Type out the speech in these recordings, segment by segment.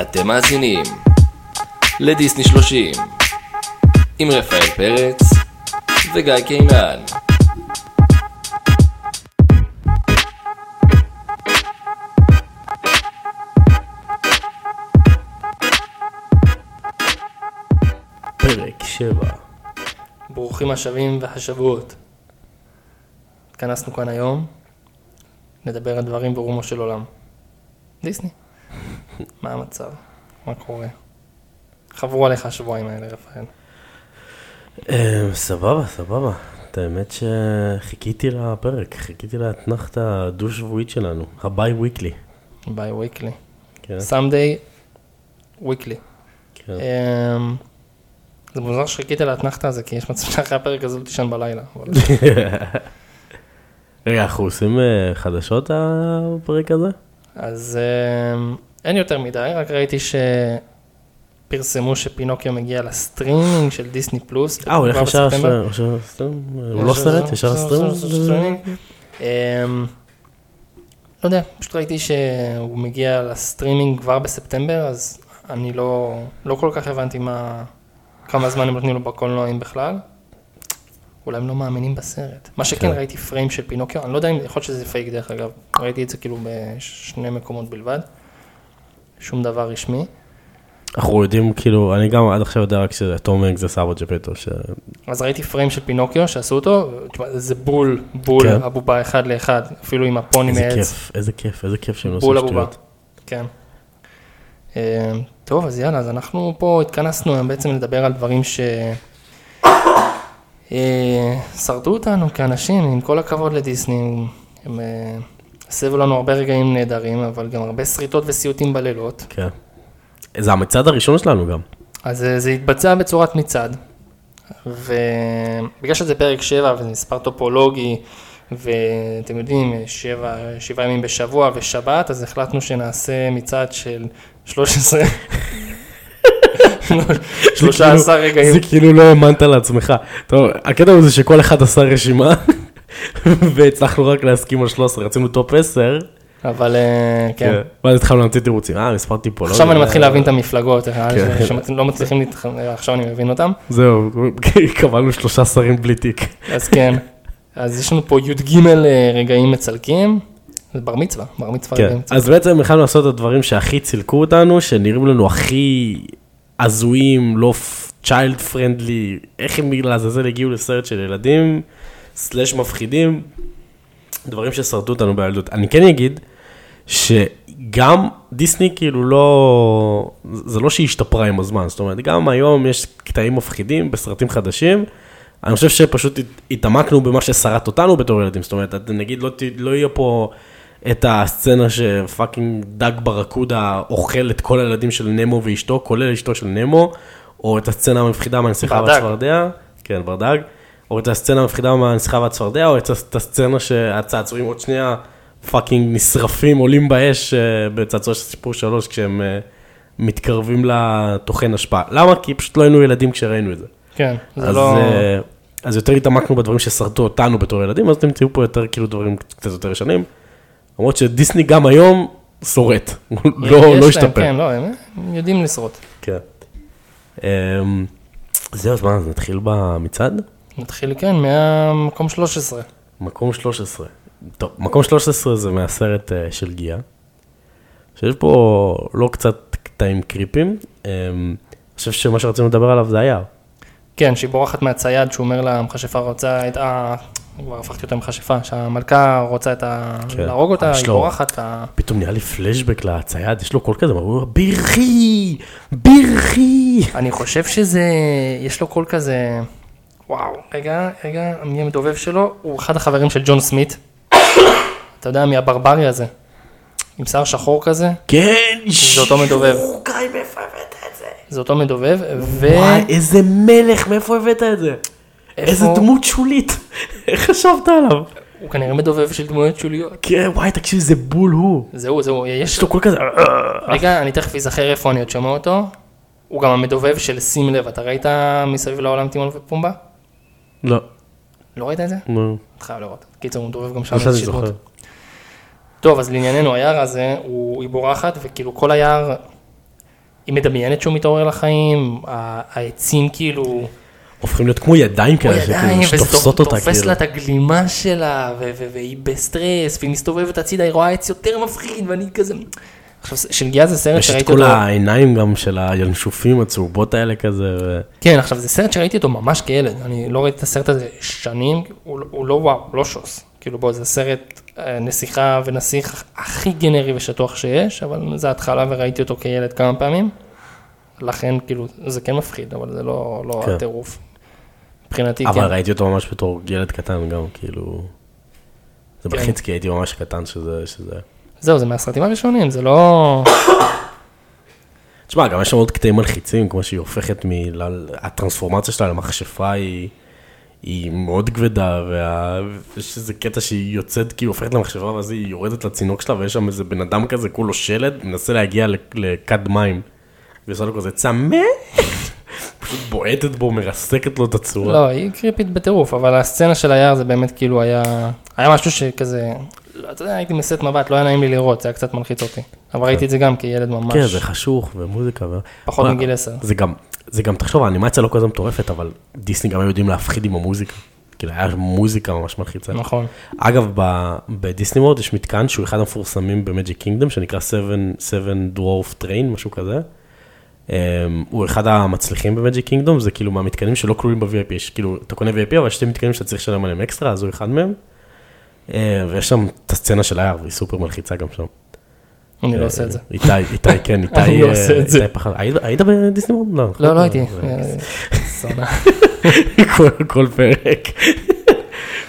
אתם מאזינים לדיסני 30 עם רפאל פרץ וגיא קינן. פרק 7. ברוכים השבים והשבועות. התכנסנו כאן היום לדבר על דברים ברומו של עולם. דיסני. מה המצב? מה קורה? עברו עליך השבועיים האלה, רפאל. אה, סבבה, סבבה. את האמת שחיכיתי לפרק, חיכיתי לאתנחתא הדו-שבועית שלנו, ה bi-weekly. bi-weekly. כן, someday weekly. כן. אמ, זה מוזר שחיכית לאתנחתא הזה, כי יש מצב שאחרי הפרק הזה לא תישן בלילה. רגע, אנחנו עושים אה, חדשות בפרק הזה? אז אמ, אין יותר מדי, רק ראיתי שפרסמו שפינוקיו מגיע לסטרימינג של דיסני פלוס. אה, הוא הולך ישר stream? הוא לא סרט? ישר stream? סטרימינג. אמ, לא יודע, פשוט ראיתי שהוא מגיע לסטרימינג כבר בספטמבר, אז אני לא, לא כל כך הבנתי מה, כמה זמן הם נותנים לו בקולנוע אם בכלל. אולי הם לא מאמינים בסרט. מה שכן, כן. ראיתי frame של פינוקיו, אני לא יודע אם, יכול להיות שזה פייק דרך אגב, ראיתי את זה כאילו בשני מקומות בלבד. שום דבר רשמי. אנחנו יודעים, כאילו, אני גם עד עכשיו יודע רק שתום הנקס זה סבא ג'פטו, ש... אז ראיתי frame של פינוקיו שעשו אותו, זה בול, בול כן. הבובה אחד לאחד, אפילו עם הפוני הזה מעץ. כיף, איזה כיף, איזה כיף שהם עושים בול הבובה. שטויות. כן. אה, טוב, אז יאללה, אז אנחנו פה התכנסנו היום בעצם לדבר על דברים ש... אה, שרדו אותנו כאנשים, עם כל הכבוד לדיסני, הם אה, הסבו לנו הרבה רגעים נהדרים, אבל גם הרבה שריטות וסיוטים בלילות. כן. זה המצעד הראשון שלנו גם. אז אה, זה התבצע בצורת מצעד, ובגלל שזה פרק 7 וזה מספר טופולוגי, ואתם יודעים, שבע, שבעה ימים בשבוע ושבת, אז החלטנו שנעשה מצעד של 13, 13 רגעים. זה כאילו לא האמנת לעצמך. טוב, הקטע הוא זה שכל אחד עשה רשימה, והצלחנו רק להסכים על 13, רצינו top 10, אבל אה, כן. ואז התחלנו להמציא תירוצים, אה, מספר טיפולוגי. עכשיו אני מתחיל להבין את המפלגות, כן. שלא מצליחים, להתח- עכשיו אני מבין אותם. זהו, קבלנו שלושה שרים בלי תיק. אז כן, אז יש לנו פה י"ג אה, רגעים מצלקים, זה בר מצווה, בר מצווה כן. אז בעצם התחלנו לעשות את הדברים שהכי צילקו אותנו, שנראים לנו הכי הזויים, לא צ'יילד פרנדלי, איך הם לעזאזל הגיעו לסרט של ילדים, סלאש מפחידים, דברים ששרדו אותנו בילדות. אני כן אגיד, שגם דיסני כאילו לא, זה לא שהיא השתפרה עם הזמן, זאת אומרת, גם היום יש קטעים מפחידים בסרטים חדשים, אני חושב שפשוט הת- התעמקנו במה ששרט אותנו בתור ילדים, זאת אומרת, נגיד לא, לא יהיה פה את הסצנה שפאקינג דג ברקודה אוכל את כל הילדים של נמו ואשתו, כולל אשתו של נמו, או את הסצנה המפחידה מהנסיכה. והצפרדע, כן, ברדג, או את הסצנה המפחידה מהנסיכה והצפרדע, או את הס- את הסצנה שהצעצועים עוד שנייה fucking נשרפים, עולים באש אה, בצעצוע של סיפור שלוש, כשהם אה, מתקרבים לטוחן אשפה. למה? כי פשוט לא היינו ילדים כשראינו את זה. כן, זה אז, לא... אה, אז יותר התעמקנו בדברים ששרטו אותנו בתור ילדים, אז תמצאו פה יותר כאילו דברים קצת יותר ישנים. למרות שדיסני גם היום שורט, לא לא השתפר. כן, לא, הם יודעים לשרוד. כן. אמ, זהו, אז מה, נתחיל במצעד? נתחיל, כן, מהמקום 13. מקום 13. טוב, מקום 13 זה מהסרט אה, של גיאה, שיש פה לא קצת קטעים קריפים. אמ, אני חושב שמה שרצינו לדבר עליו זה היער. כן, שהיא בורחת מהצייד, שהוא אומר לה, המכשפה רוצה את ה... כבר הפכתי אותה למכשפה, שהמלכה רוצה את ה... כן. להרוג אותה, היא לו- בורחת. ה- פתאום נהיה לי פלשבק לצייד, יש לו קול כזה, הוא אומר, בירכי, בירכי. אני חושב שזה, יש לו קול כזה, וואו, רגע, רגע, מי המדובב שלו? הוא אחד החברים של ג'ון סמית. אתה יודע מי הברברי הזה? עם שיער שחור כזה, כן, זה אותו מדובב. גיא, מאיפה הבאת את זה? זה אותו מדובב, ו... וואי, איזה מלך, מאיפה הבאת את זה? איזה דמות שולית, איך חשבת עליו? הוא כנראה מדובב של דמויות שוליות. כן, וואי, תקשיב, זה בול הוא. זהו, זהו, יש יש לו קול כזה, רגע, אני תכף אזכר איפה אני עוד שומע אותו. הוא גם המדובב של שים לב, אתה ראית מסביב לעולם טימון ופומבה? לא, לא ראית את זה? נו, אתה חייב לראות. קיצור, הוא מדובב גם שם לא דמות. זוכר. טוב, אז לענייננו, היער הזה, הוא, היא בורחת, וכאילו כל היער, היא מדמיינת שהוא מתעורר לחיים, העצים כאילו, הופכים להיות כמו ידיים כאלה, שכאילו שתופסות אותה, תופס כאילו. לה את הגלימה שלה, והיא בסטרס, והיא מסתובבת הצידה, היא רואה עץ יותר מפחיד, ואני כזה... עכשיו, שלגיה זה סרט יש את שראיתי כל אותו, העיניים גם של הינשופים הצהובות האלה כזה, ו- כן, עכשיו זה סרט שראיתי אותו ממש כילד, אני לא ראיתי את הסרט הזה שנים, הוא, הוא לא וואו, לא שוס, כאילו בוא, זה סרט אה, נסיכה ונסיך הכי גנרי ושטוח שיש, אבל זה התחלה וראיתי אותו כילד כמה פעמים, לכן כאילו, זה כן מפחיד, אבל זה לא, לא כן. הטירוף. מבחינתי, אבל כן. ראיתי אותו ממש בתור ילד קטן גם, כאילו... זה כן. מלחיץ כי הייתי ממש קטן שזה... שזה- זהו, זה מהסרטים הראשונים, זה לא... תשמע, גם יש שם עוד קטעים מלחיצים, כמו שהיא הופכת מ... הטרנספורמציה שלה למכשפה היא... היא מאוד כבדה, ויש איזה קטע שהיא יוצאת, כאילו הופכת למכשפה, ואז היא יורדת לצינוק שלה, ויש שם איזה בן אדם כזה, כולו שלד, מנסה להגיע לכד מים. והיא עושה לו כזה צמא, פשוט בועטת בו, מרסקת לו את הצורה. לא, היא קריפית בטירוף, אבל הסצנה של היער זה באמת כאילו היה... היה משהו שכזה... לא, אתה יודע, הייתי מסט מבט, לא היה נעים לי לראות, זה היה קצת מלחיץ אותי. אבל ראיתי את זה גם כילד ממש כן, זה חשוך ומוזיקה. פחות מגיל 10. זה גם, זה גם, תחשוב, האנימציה לא כזה מטורפת, אבל דיסני גם היו יודעים להפחיד עם המוזיקה. כאילו, היה מוזיקה ממש מלחיצה. נכון. אגב, בדיסני וורד יש מתקן שהוא אחד המפורסמים במג'יק קינגדום, שנקרא 7, 7 Dwarf Train, משהו כזה. Um, הוא אחד המצליחים במג'יק קינגדום, זה כאילו מהמתקנים שלא כלולים ב-VIP, יש כאילו, אתה קונה VIP, אבל יש שתי מתקנים שאתה צריך לשלם עליהם אקסטרה, אז הוא אחד מהם. Uh, ויש שם את הסצנה של היער, והיא סופר מלחיצה גם שם. אני לא עושה את זה. איתי, איתי, כן, איתי, אני לא אה, עושה את זה. היית- היית בדיסני וורד? לא, לא, לא הייתי. אה. כל- פרק.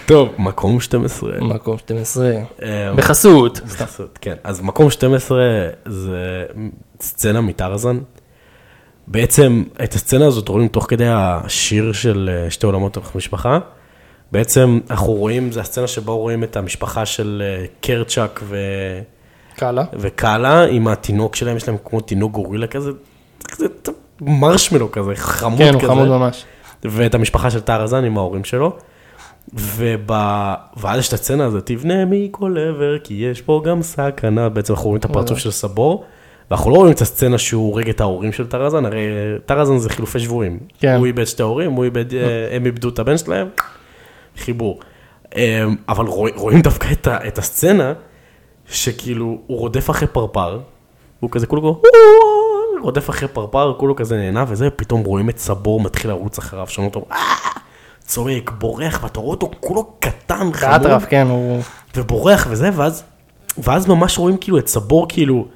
טוב, מקום 12. מקום 12. אה, בחסות. בחסות, כן. אז מקום 12 זה סצנה מטרזן. בעצם את הסצנה הזאת רואים תוך כדי השיר של אה, שתי עולמות תוך משפחה. בעצם אנחנו רואים, זה הסצנה שבה רואים את המשפחה של אה, קרצ'אק ו... קאלה. וקאלה עם התינוק שלהם, יש להם כמו תינוק גורילה כזה, כזה מרשמלו כזה, חמוד כן, כזה. הוא חמוד ממש. ואת המשפחה של טרזן עם ההורים שלו. וב... ואז יש את הסצנה הזאת, תבנה מכל עבר, כי יש פה גם סכנה, בעצם אנחנו רואים את הפרצוף של סבור, ואנחנו לא רואים את הסצנה שהוא הורג את ההורים של טרזן, הרי טרזן זה חילופי שבויים. כן. הוא איבד שתי הורים, הוא איבד, אה, הם איבדו את הבן שלהם, חיבור. אה, אבל רוא- רואים דווקא את, ה... את הסצנה, שכאילו הוא רודף אחרי פרפר, הוא כזה כולו כולו, רודף אחרי פרפר, כולו כזה נהנה וזה, פתאום רואים את סבור מתחיל לרוץ אחריו, שומעים אותו, "אה!" צועק, בורח, ואתה רואה אותו כולו קטן, חמוד, באטרף, כן, הוא... ובורח וזה, ואז, ואז ממש רואים כאילו את סבור, כאילו,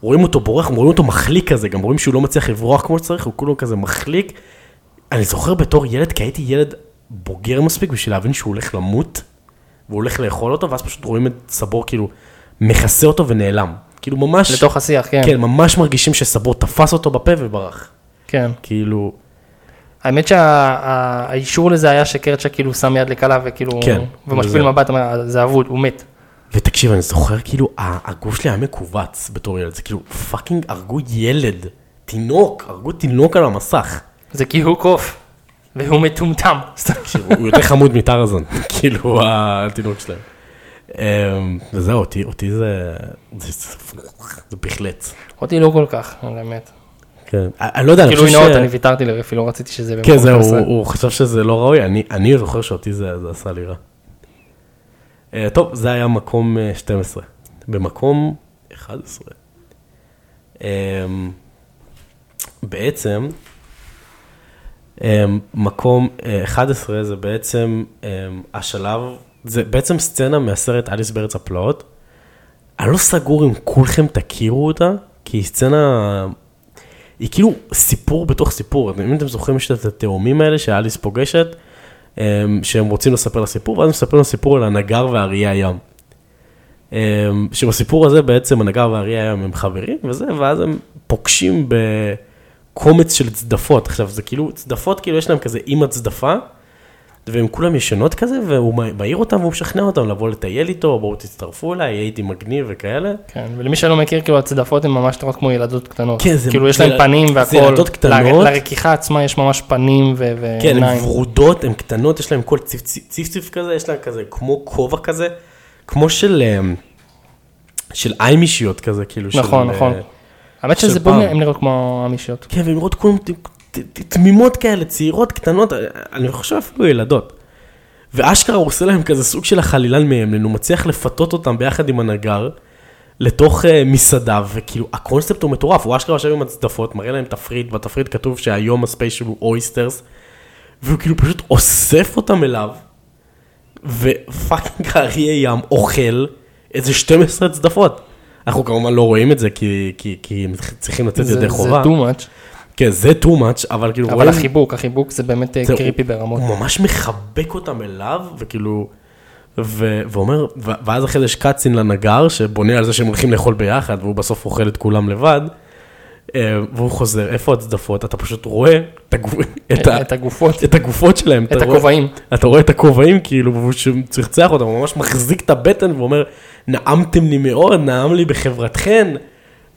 רואים אותו בורח, רואים אותו מחליק כזה, גם רואים שהוא לא מצליח לברוח כמו שצריך, הוא כולו כזה מחליק. אני זוכר בתור ילד, כי הייתי ילד בוגר מספיק בשביל להבין שהוא הולך למות, והוא הולך לאכול אותו, ואז פשוט רואים את סבור כאילו מכסה אותו ונעלם. כאילו ממש, לתוך השיח, כן. כן, ממש מרגישים שסבור תפס אותו בפה וברח. כן. כאילו, האמת שהאישור לזה היה שקרצ'ק כאילו שם יד לקלה וכאילו, כן, ומשפיל מבט, אומר, זה אבוד, הוא מת. ותקשיב, אני זוכר כאילו, הגוף שלי היה מכווץ בתור ילד, זה כאילו, fucking הרגו ילד, תינוק, הרגו תינוק על המסך. זה כי הוא קוף, והוא מטומטם. הוא יותר חמוד מטרזן, כאילו, התינוק שלהם. אמ, וזהו, אותי, אותי זה, זה, בהחלט. אותי לא כל כך, באמת. כן, אני לא יודע, אני כאילו חושב ש... עוד, אני ויתרתי לרפי, לא רציתי שזה כן, זהו, הוא, 12. הוא חשב שזה לא ראוי, אני, אני זוכר שאותי זה, זה עשה לי רע. Uh, טוב, זה היה מקום uh, 12. במקום 11. Um, בעצם, מקום uh, 11 זה בעצם um, השלב, זה בעצם סצנה מהסרט אליס בארץ הפלאות. אני לא סגור אם כולכם תכירו אותה, כי היא סצנה היא כאילו סיפור בתוך סיפור, אם אתם זוכרים יש את התאומים האלה שאליס פוגשת, אמ, שהם רוצים לספר לה סיפור, ואז מספרים לה סיפור על הנגר ואריה הים. אמ, שבסיפור הזה בעצם הנגר ואריה הים הם חברים וזה, ואז הם פוגשים בקומץ של צדפות. עכשיו זה כאילו, צדפות כאילו יש להם כזה אימא צדפה, והם כולם ישנות כזה, והוא מעיר אותם והוא משכנע אותם לבוא לטייל איתו, בואו תצטרפו אליי, הייתי מגניב וכאלה. כן, ולמי שלא מכיר, כאילו הצדפות הן ממש נראות כמו ילדות קטנות. כן, זה- כאילו יש זה- להם פנים זה והכל. ילדות קטנות. לרכיחה עצמה יש ממש פנים ו- כן, הן ועיניים. ורודות, הן קטנות, יש להן כל ציפציף ציפ כזה, יש להן כזה כמו כובע כזה, כמו של, אמ, של איימישיות כזה, כאילו. נכון, של, נכון. האמת שזה. בום, הם נראות כמו המישיות. כן, והן נראות כולם תמימות כאלה, צעירות, קטנות, אני חושב אפילו ילדות. ואשכרה הוא עושה להם כזה סוג של החלילן מהם, הוא מצליח לפתות אותם ביחד עם הנגר לתוך uh, מסעדה, וכאילו הקונספט הוא מטורף, הוא אשכרה יושב עם הצדפות, מראה להם תפריט, בתפריט כתוב שהיום הספיישל הוא אויסטרס, והוא כאילו פשוט אוסף אותם אליו, ופאקינג האריה ים אוכל איזה 12 צדפות. אנחנו כמובן לא רואים את זה כי, כי, כי הם צריכים לצאת זה ידי זה חובה. too much, כן, זה too much, אבל כאילו אבל רואים, החיבוק, החיבוק זה באמת אה, זה- קריפי ברמות. הוא ממש מחבק אותם אליו, וכאילו, ו, ואומר, ואז אחרי זה יש קאצין לנגר, שבונה על זה שהם הולכים לאכול ביחד, והוא בסוף אוכל את כולם לבד, והוא חוזר, איפה הצדפות? אתה פשוט רואה את, הגו, את, ה, את הגופות, את הגופות שלהם. את הכובעים. אתה רואה את הכובעים כאילו, והוא צחצח אותם, הוא ממש מחזיק את הבטן ואומר, נעמתם לי מאוד, נעם לי בחברתכן,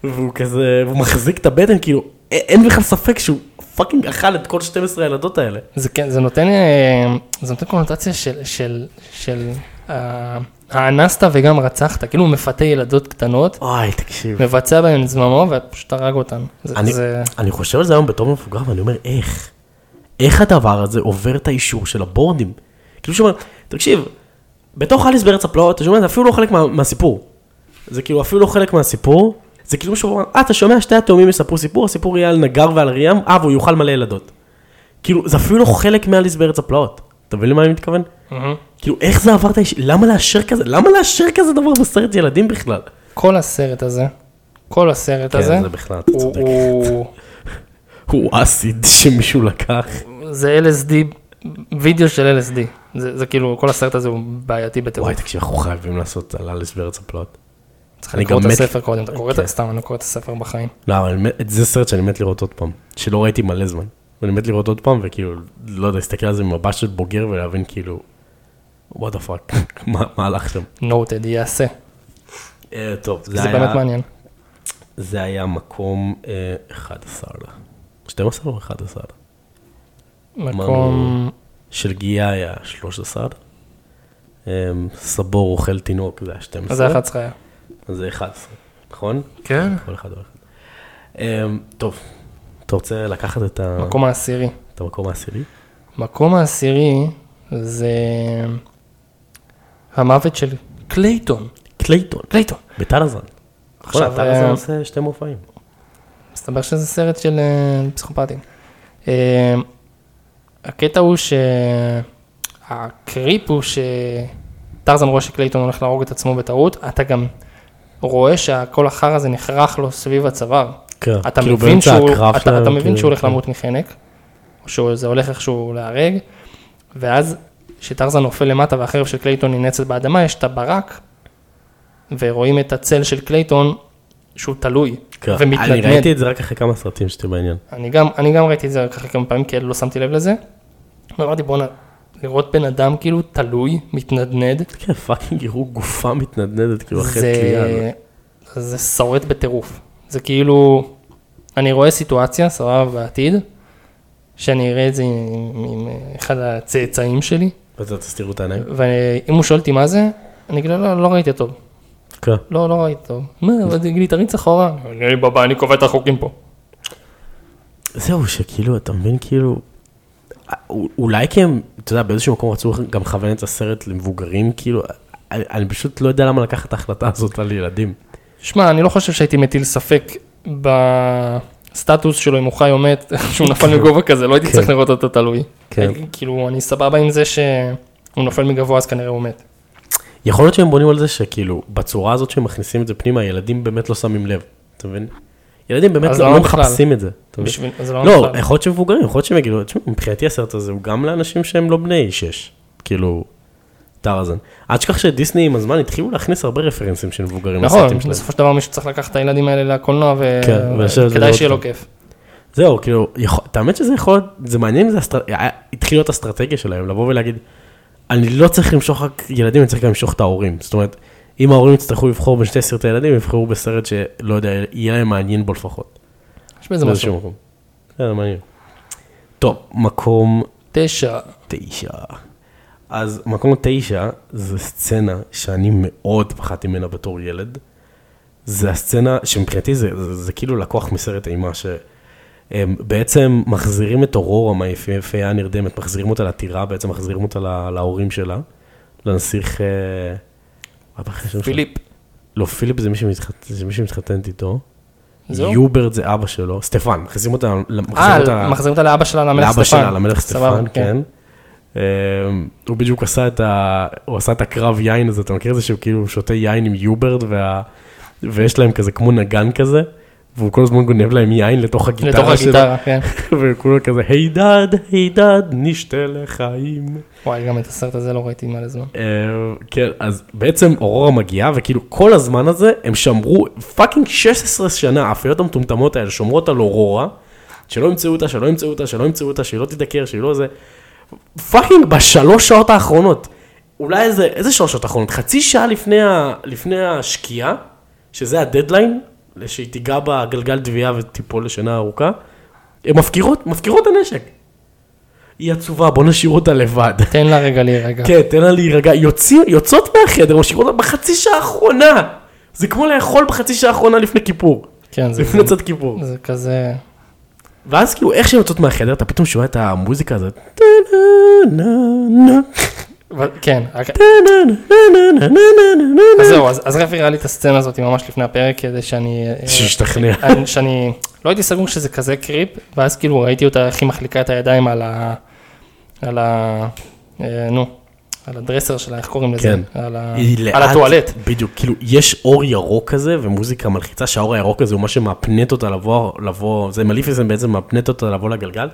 והוא כזה, והוא מחזיק את הבטן, כאילו, אין בכלל ספק שהוא fucking אכל את כל 12 הילדות האלה. זה כן, זה נותן, אה, זה נותן קונוטציה של, של, של אה, האנסת וגם רצחת, כאילו הוא מפתה ילדות קטנות, אוי, תקשיב. מבצע בהן זממו ופשוט הרג אותן. זה, אני, זה, אני חושב על זה היום בתור מבוגר, ואני אומר, איך? איך הדבר הזה עובר את האישור של הבורדים? כאילו שאומר, תקשיב, בתוך אליס בארץ הפלאות, אתה שומע, זה אפילו לא חלק מה, מהסיפור. זה כאילו אפילו לא חלק מהסיפור, זה כאילו שהוא אומר, אה, אתה שומע שתי התאומים יספרו סיפור, הסיפור יהיה על נגר ועל ריאם, אה, והוא יאכל מלא ילדות. כאילו, זה אפילו לא חלק מאליס בארץ הפלאות. אתה מבין למה אני מתכוון? מהמם. כאילו, איך זה עבר את האישור? למה לאשר כזה? למה לאשר כזה דבר בסרט ילדים בכלל? כל הסרט הזה, כל הסרט הזה, כן, זה בכלל, אתה צודק. הוא, הוא אסיד שמישהו לקח. זה LSD, וידאו של LSD. זה, זה כאילו, כל הסרט הזה הוא בעייתי בטירוף. וואי, תקשיב, אנחנו חייבים לעשות על אליס בארץ הפלאות. צריך אני לקרוא את הספר קודם, אתה קורא את כן. זה? סתם, אני לא קורא את הספר בחיים. לא, אבל אני זה סרט שאני מת לראות עוד פעם, שלא ראיתי מלא זמן. ואני מת לראות עוד פעם, וכאילו, לא יודע, להסתכל על זה ממבט של בוגר ולהבין כאילו, what the fuck, מה הלך שם. נוטד, יעשה. אה, טוב, זה זה היה, באמת מעניין. זה היה מקום אה, 11, 12 או 11? מקום, של גיאה היה 13, אה, סבור אוכל תינוק זה היה 12, אז זה 11 היה. אז זה 11, נכון? כן. כל אחד אחד. אה, טוב, אתה רוצה לקחת את ה- מקום העשירי. את המקום העשירי? מקום העשירי זה המוות של קלייטון. קלייטון, קלייטון. בטרזן. עכשיו, טרזן אה, עושה שתי מופעים. מסתבר שזה סרט של אה, פסיכופטים. אה, הקטע הוא שה creep הוא שטרזן רואה שקלייטון הולך להרוג את עצמו בטעות, אתה גם רואה שכל החרא הזה נחרך לו סביב הצוואר. כן, אתה כאילו מבין באמצע שהוא, אתה, שלהם, אתה מבין כאילו, שהוא הולך כן. למות מחנק, או שזה הולך איכשהו להרג, ואז כשטרזן נופל למטה והחרב של קלייטון ננעצת באדמה, יש את הברק, ורואים את הצל של קלייטון שהוא תלוי כן. אני ומתנדנד. ראיתי את זה רק אחרי כמה סרטים שתהיה בעניין. אני גם, אני גם ראיתי את זה ככה כמה פעמים, כי לא שמתי לב לזה. ואמרתי בואנה, לראות בן אדם כאילו תלוי, מתנדנד, כן, fucking יראו גופה מתנדנדת, כאילו אחרי זה, תלייה. זה שורט בטירוף. זה כאילו, אני רואה סיטואציה, סבבה, בעתיד, שאני אראה את זה עם, עם אחד הצאצאים שלי, וזה תסתירו את העיניים. ואם הוא שואל אותי מה זה, אני אגיד לו, לא, לא ראיתי טוב. כן. לא, לא ראיתי טוב. מה, אבל תגיד לי, תריץ אחורה. אני בבא, אני קובע את החוקים פה. זהו, שכאילו, אתה מבין, כאילו, אולי כי הם, אתה יודע, באיזשהו מקום רצו גם לכוון את הסרט למבוגרים, כאילו, אני אני פשוט לא יודע למה לקחת את ההחלטה הזאת על ילדים. שמע, אני לא חושב שהייתי מטיל ספק בסטטוס שלו, אם הוא חי או מת, שהוא נפל מגובה כזה, לא הייתי כן. צריך לראות אותו תלוי. כן. כאילו, אני סבבה עם זה שהוא נופל מגבוה, אז כנראה הוא מת. יכול להיות שהם בונים על זה שכאילו, בצורה הזאת שהם מכניסים את זה פנימה, הילדים באמת לא שמים לב, אתה מבין? ילדים באמת לא לא בכלל? מחפשים את זה. בשביל, לא לא. יכול להיות שמבוגרים, יכול להיות שהם יגידו, מבחינתי הסרט הזה הוא גם לאנשים שהם לא בני שש, כאילו, טרזן. אל תשכח שדיסני עם הזמן התחילו להכניס הרבה רפרנסים של מבוגרים נכון, לסרטים שלהם. בסופו של דבר מישהו צריך לקחת את הילדים האלה לקולנוע, כן, וכדאי שיהיה לו. כיף. זהו, כאילו, את האמת שזה יכול להיות, זה מעניין אם זה התחיל להיות אסטרטגיה שלהם, לבוא ולהגיד, אני לא צריך למשוך רק ילדים, אני צריך גם למשוך את ההורים. זאת אומרת, אם ההורים יצטרכו לבחור בין שתי סרטי ילדים, יבחרו בסרט שלא יודע, יהיה להם מעניין בו לפחות. יש בזה משהו. מקום. בסדר, מעניין. טוב, מקום תשע. תשע. אז מקום תשע זה סצנה שאני מאוד פחדתי ממנה בתור ילד, זה הסצנה שמבחינתי זה, זה, זה כאילו לקוח מסרט אימה, שהם בעצם מחזירים את אורורה מהיפהפייה הנרדמת, מחזירים אותה לטירה, בעצם מחזירים אותה לה- להורים שלה, לנסיך... אה? פיליפ. לא, פיליפ זה מי שמתחת- זה מי שמתחתנת איתו. זהו? יוברט זה אבא שלו, סטפן, מחזירים אותה, מחזירים אה, אותה מחזירים אותה לאבא שלה, למלך לאבא סטפן. שלה, למלך סטפן, כן. אה, הוא בדיוק עשה את ה... הוא עשה את הקרב יין הזה, אתה מכיר את זה שהוא כאילו שותה יין עם יוברט, וה... ויש להם כזה כמו נגן כזה, והוא כל הזמן גונב להם יין לתוך הגיטרה לתוך שלו, הגיטרה, כן. וכולו כזה, היי דד, היי דד, נשתה לחיים. וואי, גם את הסרט הזה לא ראיתי מלא זמן. אה, כן, אז בעצם אורורה מגיעה, וכאילו כל הזמן הזה הם שמרו, fucking 16 שנה, הפיות המטומטמות האלה שומרות על אורורה, שלא ימצאו אותה, שלא ימצאו אותה, שלא ימצאו אותה, שהיא לא תידקר, שהיא לא זה. fucking בשלוש שעות האחרונות, אולי איזה, איזה שלוש שעות האחרונות? חצי שעה לפני, ה, לפני השקיעה, שזה הדדליין, שהיא תיגע בגלגל תביעה ותיפול לשינה ארוכה, הן מפקירות, מפקירות הנשק. היא עצובה, בוא נשאיר אותה לבד. תן לה רגע להירגע. כן, תן לה להירגע. יוציא, יוצאות מהחדר, משאירות אותה בחצי שעה האחרונה. זה כמו לאכול בחצי שעה האחרונה לפני כיפור. כן, זה- לפני צאת כיפור. זה כזה... ואז כאילו, איך שהן יוצאות מהחדר, אתה פתאום שומע את המוזיקה הזאת. כן. אז זהו, אז רפי הראה לי את הסצנה הזאת ממש לפני הפרק, כדי שאני... אה, שישתכנע. אני- שאני לא הייתי סגור שזה כזה קריפ, ואז כאילו ראיתי אותה איך היא מחליקה את הידיים על ה... על ה... אה, נו, על הדרסר שלה, איך קוראים לזה? כן. על ה- על הטואלט. בדיוק, כאילו, יש אור ירוק כזה, ומוזיקה מלחיצה, שהאור הירוק הזה הוא מה שמאפנט אותה לבוא, לבוא, זה מליפיסם בעצם מאפנט אותה לבוא לגלגל.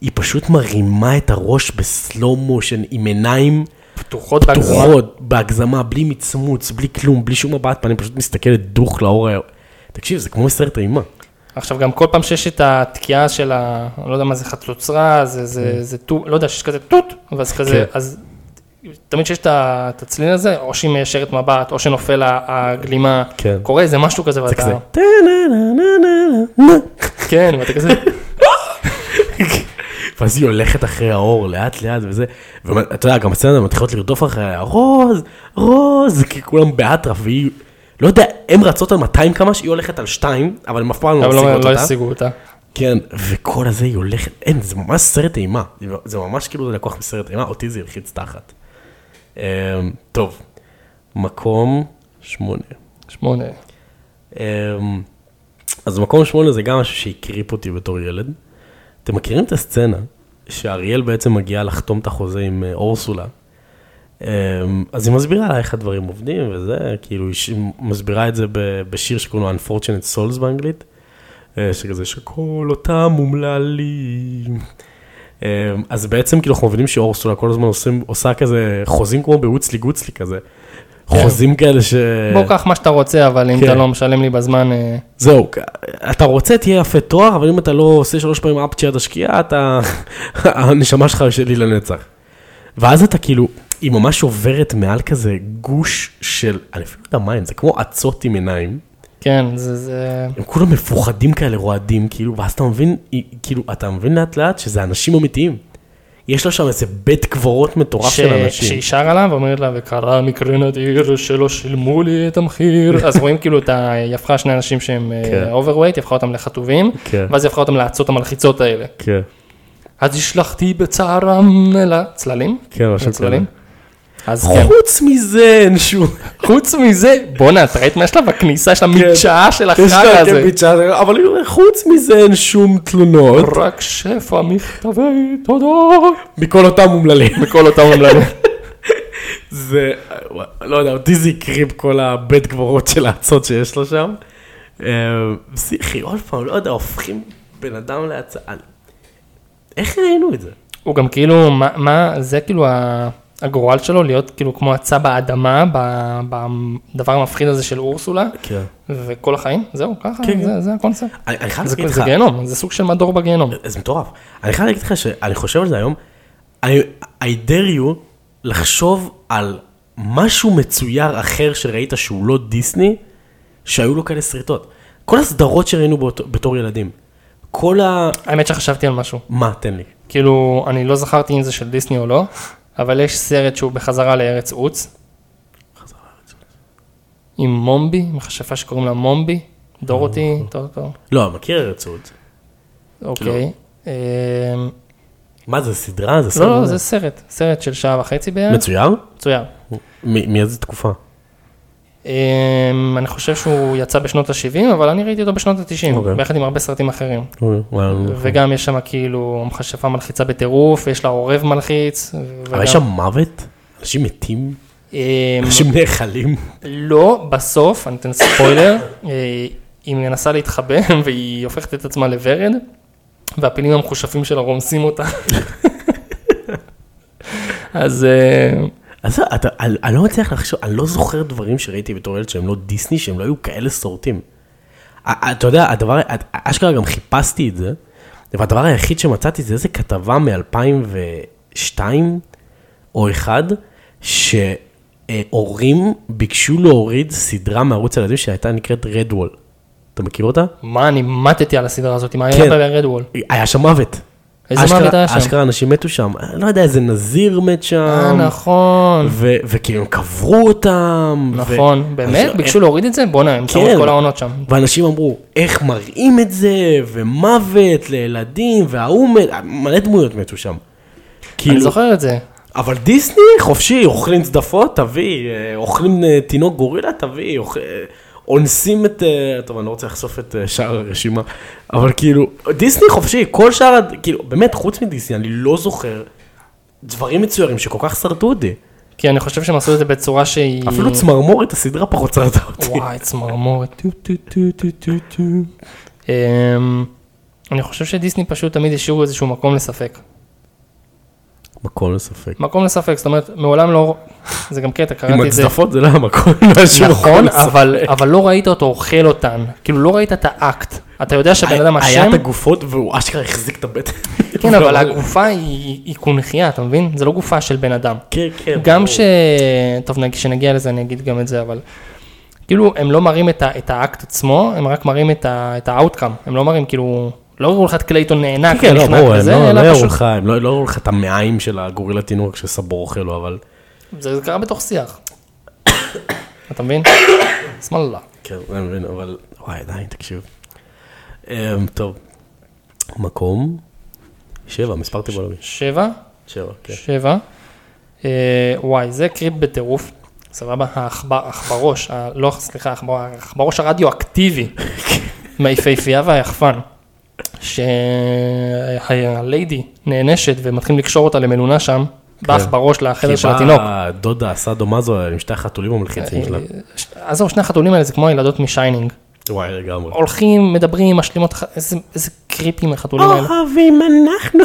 היא פשוט מרימה את הראש בסלואו מושן, עם עיניים פתוחות בהגזמה. פתוחות, בהגזמה, בלי מצמוץ, בלי כלום, בלי שום הבעת פנים, פשוט מסתכלת דוך לאור הירוק. תקשיב, זה כמו מסרט אימה. עכשיו גם כל פעם שיש את התקיעה של ה... לא יודע מה זה חצוצרה, זה, זה, זה טו, לא יודע, שיש כזה טוט, ואז כזה, כן. אז תמיד שיש את הצליל הזה, או שהיא מיישרת מבט, או שנופל הגלימה, כן. קורה איזה משהו כזה, זה ואתה, כזה. טה-נה-נה-נה-נה-נה. כן, ואתה כזה, ואז היא הולכת אחרי האור לאט לאט וזה, ואתה יודע, גם הסצנה מתחילות לרדוף אחריה, רוז, רוז, כי כולם באטרף, והיא, לא יודע, הם רצות על 200 קמ"ש, היא הולכת על 2, אבל הם אף פעם לא אבל לא- משיגות לא אותה. השיגו אותה. כן, וכל הזה היא הולכת, אין, זה ממש סרט אימה, זה- זה ממש כאילו זה לקוח מסרט אימה, אותי זה הלחיץ תחת. אמ, טוב, מקום שמונה. שמונה. אמ, אז מקום שמונה זה גם משהו שהקריפ אותי בתור ילד. אתם מכירים את הסצנה שאריאל בעצם מגיעה לחתום את החוזה עם אה, אורסולה? אמ, אז היא מסבירה לה איך הדברים עובדים וזה, כאילו היא מסבירה את זה בשיר שקוראים לו Unfortunate Souls באנגלית, אה, שכזה שכל אותם אומללים. אמ, אז בעצם כאילו אנחנו מבינים שאורסולה כל הזמן עושים, עושה כזה חוזים כמו בווצלי גוצלי כזה. חוזים כאלה ש... בוא קח מה שאתה רוצה, אבל אם כן. אתה לא משלם לי בזמן, אה, זהו, אתה רוצה תהיה יפה תואר, אבל אם אתה לא עושה שלוש פעמים אפצ'י עד השקיעה, אתה... הנשמה שלך שלי לנצח. ואז אתה כאילו, היא ממש עוברת מעל כזה גוש של, אני אפילו לא יודע מה הם, זה כמו אצות עם עיניים. כן, זה, זה, הם כולם מפוחדים כאלה, רועדים, כאילו, ואז אתה מבין, כאילו, אתה מבין לאט לאט שזה אנשים אמיתיים. יש לו שם איזה בית קברות מטורף ש- של אנשים. שהיא שרה לה ואומרת לה, וקרה מקרה נדיר שלא שילמו לי את המחיר, אז רואים כאילו את ה... היא הפכה שני אנשים שהם כן. אוברווייט, היא הפכה אותם לחטובים, כן. ואז היא הפכה אותם לאצות המלחיצות האלה. כן, אז השלכתי בצערם אל הצללים, כן, משהו כזה. אז כן, חוץ מזה, אין שום... חוץ מזה, בואנה, אתה ראית מה יש לה בכניסה, יש לה מדשאה של כן. יש החרא לה הזה. כן אבל חוץ מזה אין שום תלונות. רק שפע מכתבי תודות. מכל אותם אומללים. מכל אותם אומללים. זה, לא יודע, אותי זה הקריב כל הבית קברות של האצות שיש לו שם. פסיכי, עוד פעם, לא יודע, הופכים בן אדם להצעה. איך ראינו את זה? הוא גם כאילו, מה, מה זה כאילו ה- הגורל שלו, להיות כאילו כמו עצה באדמה, בדבר המפחיד הזה של אורסולה, כן. וכל החיים, זהו, ככה, כן, זה, זה הקונספט. אני אני חייב זה, להגיד לך, זה גיהנום, זה סוג של מדור בגיהנום. זה מטורף. אני חייב להגיד לך שאני חושב על זה היום, אני, I dare you לחשוב על משהו מצויר אחר שראית שהוא לא דיסני, שהיו לו כאלה סרטות. כל הסדרות שראינו באותו, בתור ילדים. כל ה... האמת שחשבתי על משהו, מה, תן לי. כאילו, אני לא זכרתי אם זה של דיסני או לא, אבל יש סרט שהוא בחזרה לארץ עוץ. עם מומבי, מכשפה שקוראים לה מומבי, דורותי, טוב, טוב, לא, מכיר ארצות. אוקיי. אמ, מה זה, סדרה? זה סרט? לא, לא, זה סרט, סרט של שעה וחצי בערך, מצויר? מצוין. מ- מאיזה תקופה? אמ, אני חושב שהוא יצא בשנות ה-70, אבל אני ראיתי אותו בשנות ה-90, אוקיי. ביחד עם הרבה סרטים אחרים. לא זוכר. וגם יש שם כאילו מכשפה מלחיצה בטירוף, יש לה עורב מלחיץ. אבל יש שם מוות? אנשים מתים? אמ, אנשים נאכלים? לא, בסוף, אני אתן ספוילר, אה, היא מנסה להתחבא והיא הופכת את עצמה לוורד, והפילים המחושפים שלה רומסים אותה. אז אה, אז אתה, אני, אני לא מצליח לחשוב, אני לא זוכר דברים שראיתי בתור ילד שהם לא דיסני, שהם לא היו כאלה סורטים. אתה יודע, הדבר, אשכרה גם חיפשתי את זה, והדבר היחיד שמצאתי זה איזה כתבה מ-2002 או 1, שהורים ביקשו להוריד סדרה מערוץ הילדים שהייתה נקראת Red Wall. אתה מכיר אותה? מה, אני מתתי על הסדרה הזאת, מה כן. היה ברד וול? היה שם מוות. איזה אשכרה- מוות היה שם? אשכרה אנשים מתו שם, אני לא יודע, איזה נזיר מת שם. אה, נכון, ו- וכאילו הם קברו אותם. ו- נכון, באמת? אז- ביקשו להוריד את זה? בואנה, הם כן. את כל העונות שם. ואנשים אמרו, איך מראים את זה, ומוות לילדים, וההוא מת, מלא דמויות מתו שם. אני כאילו, זוכר את זה. אבל דיסני חופשי, אוכלים צדפות, תביא, אה, אוכלים אה, תינוק גורילה, תביא, אוכ- אה, אונסים את, אה, טוב, אני לא רוצה לחשוף את אה, שאר הרשימה, אבל כאילו, דיסני חופשי, כל שאר, כאילו, באמת, חוץ מדיסני, אני לא זוכר דברים מצוירים שכל כך שרדו אותי. כי אני חושב שהם עשו את זה בצורה שהיא... אפילו צמרמורת, הסדרה פחות שרדה אותי. וואי, צמרמורת. טו, טו, טו, טו, טו, טו. אמ, אני חושב שדיסני פשוט תמיד השאירו איזשהו מקום לספק. מקום לספק. מקום לספק, זאת אומרת, מעולם לא... זה גם קטע, עם קראתי את זה. הצדפות זה לא המקום, נכון. אבל, אבל לא ראית אותו אוכל אותן. כאילו, לא ראית את האקט. אתה יודע שהבן אדם היה אשם, את הגופות והוא אשכרה החזיק את הבטן. כן, אבל הגופה היא קונכייה, אתה מבין? זה לא גופה של בן אדם. כן, כן. גם. ש... טוב, כשנגיע לזה אני אגיד גם את זה, אבל... כאילו, הם לא מראים את, האקט עצמו, הם רק מראים את, ה... את ה outcome. הם לא מראים, כאילו... לא הראו לך את קלייטון נחנק כן, לא, ונחנק הם וזה, לא לא אלא פשוט... לך, הם לא לא יראו לך את המעיים של הגורילה תינוק שסאבור אוכל לו, אבל... זה קרה בתוך שיח. אתה מבין? שמאללה. כן, אני מבין, אבל... וואי, די, תקשיב. אמ, טוב. מקום? שבע, מספר טבעולוגי. שבע, שבע, כן. שבע. אה, וואי, זה creep בטירוף. סבבה? העכבר- העכברוש, לא, סליחה, העכבר- העכברוש הרדיואקטיבי מהיפהפייה והיחפן. כשהליידי נענשת ומתחילים לקשור אותה למלונה שם, בעכברוש לחדר של התינוק. כי דודה סאדו-מזו עם שתי החתולים המלחיצים שלה. ש- עזוב, שני החתולים האלה זה כמו הילדות משיינינג. וואי, לגמרי. הולכים, מדברים, משלים אותך, איזה איזה קריפים החתולים האלה. אוהבים אנחנו.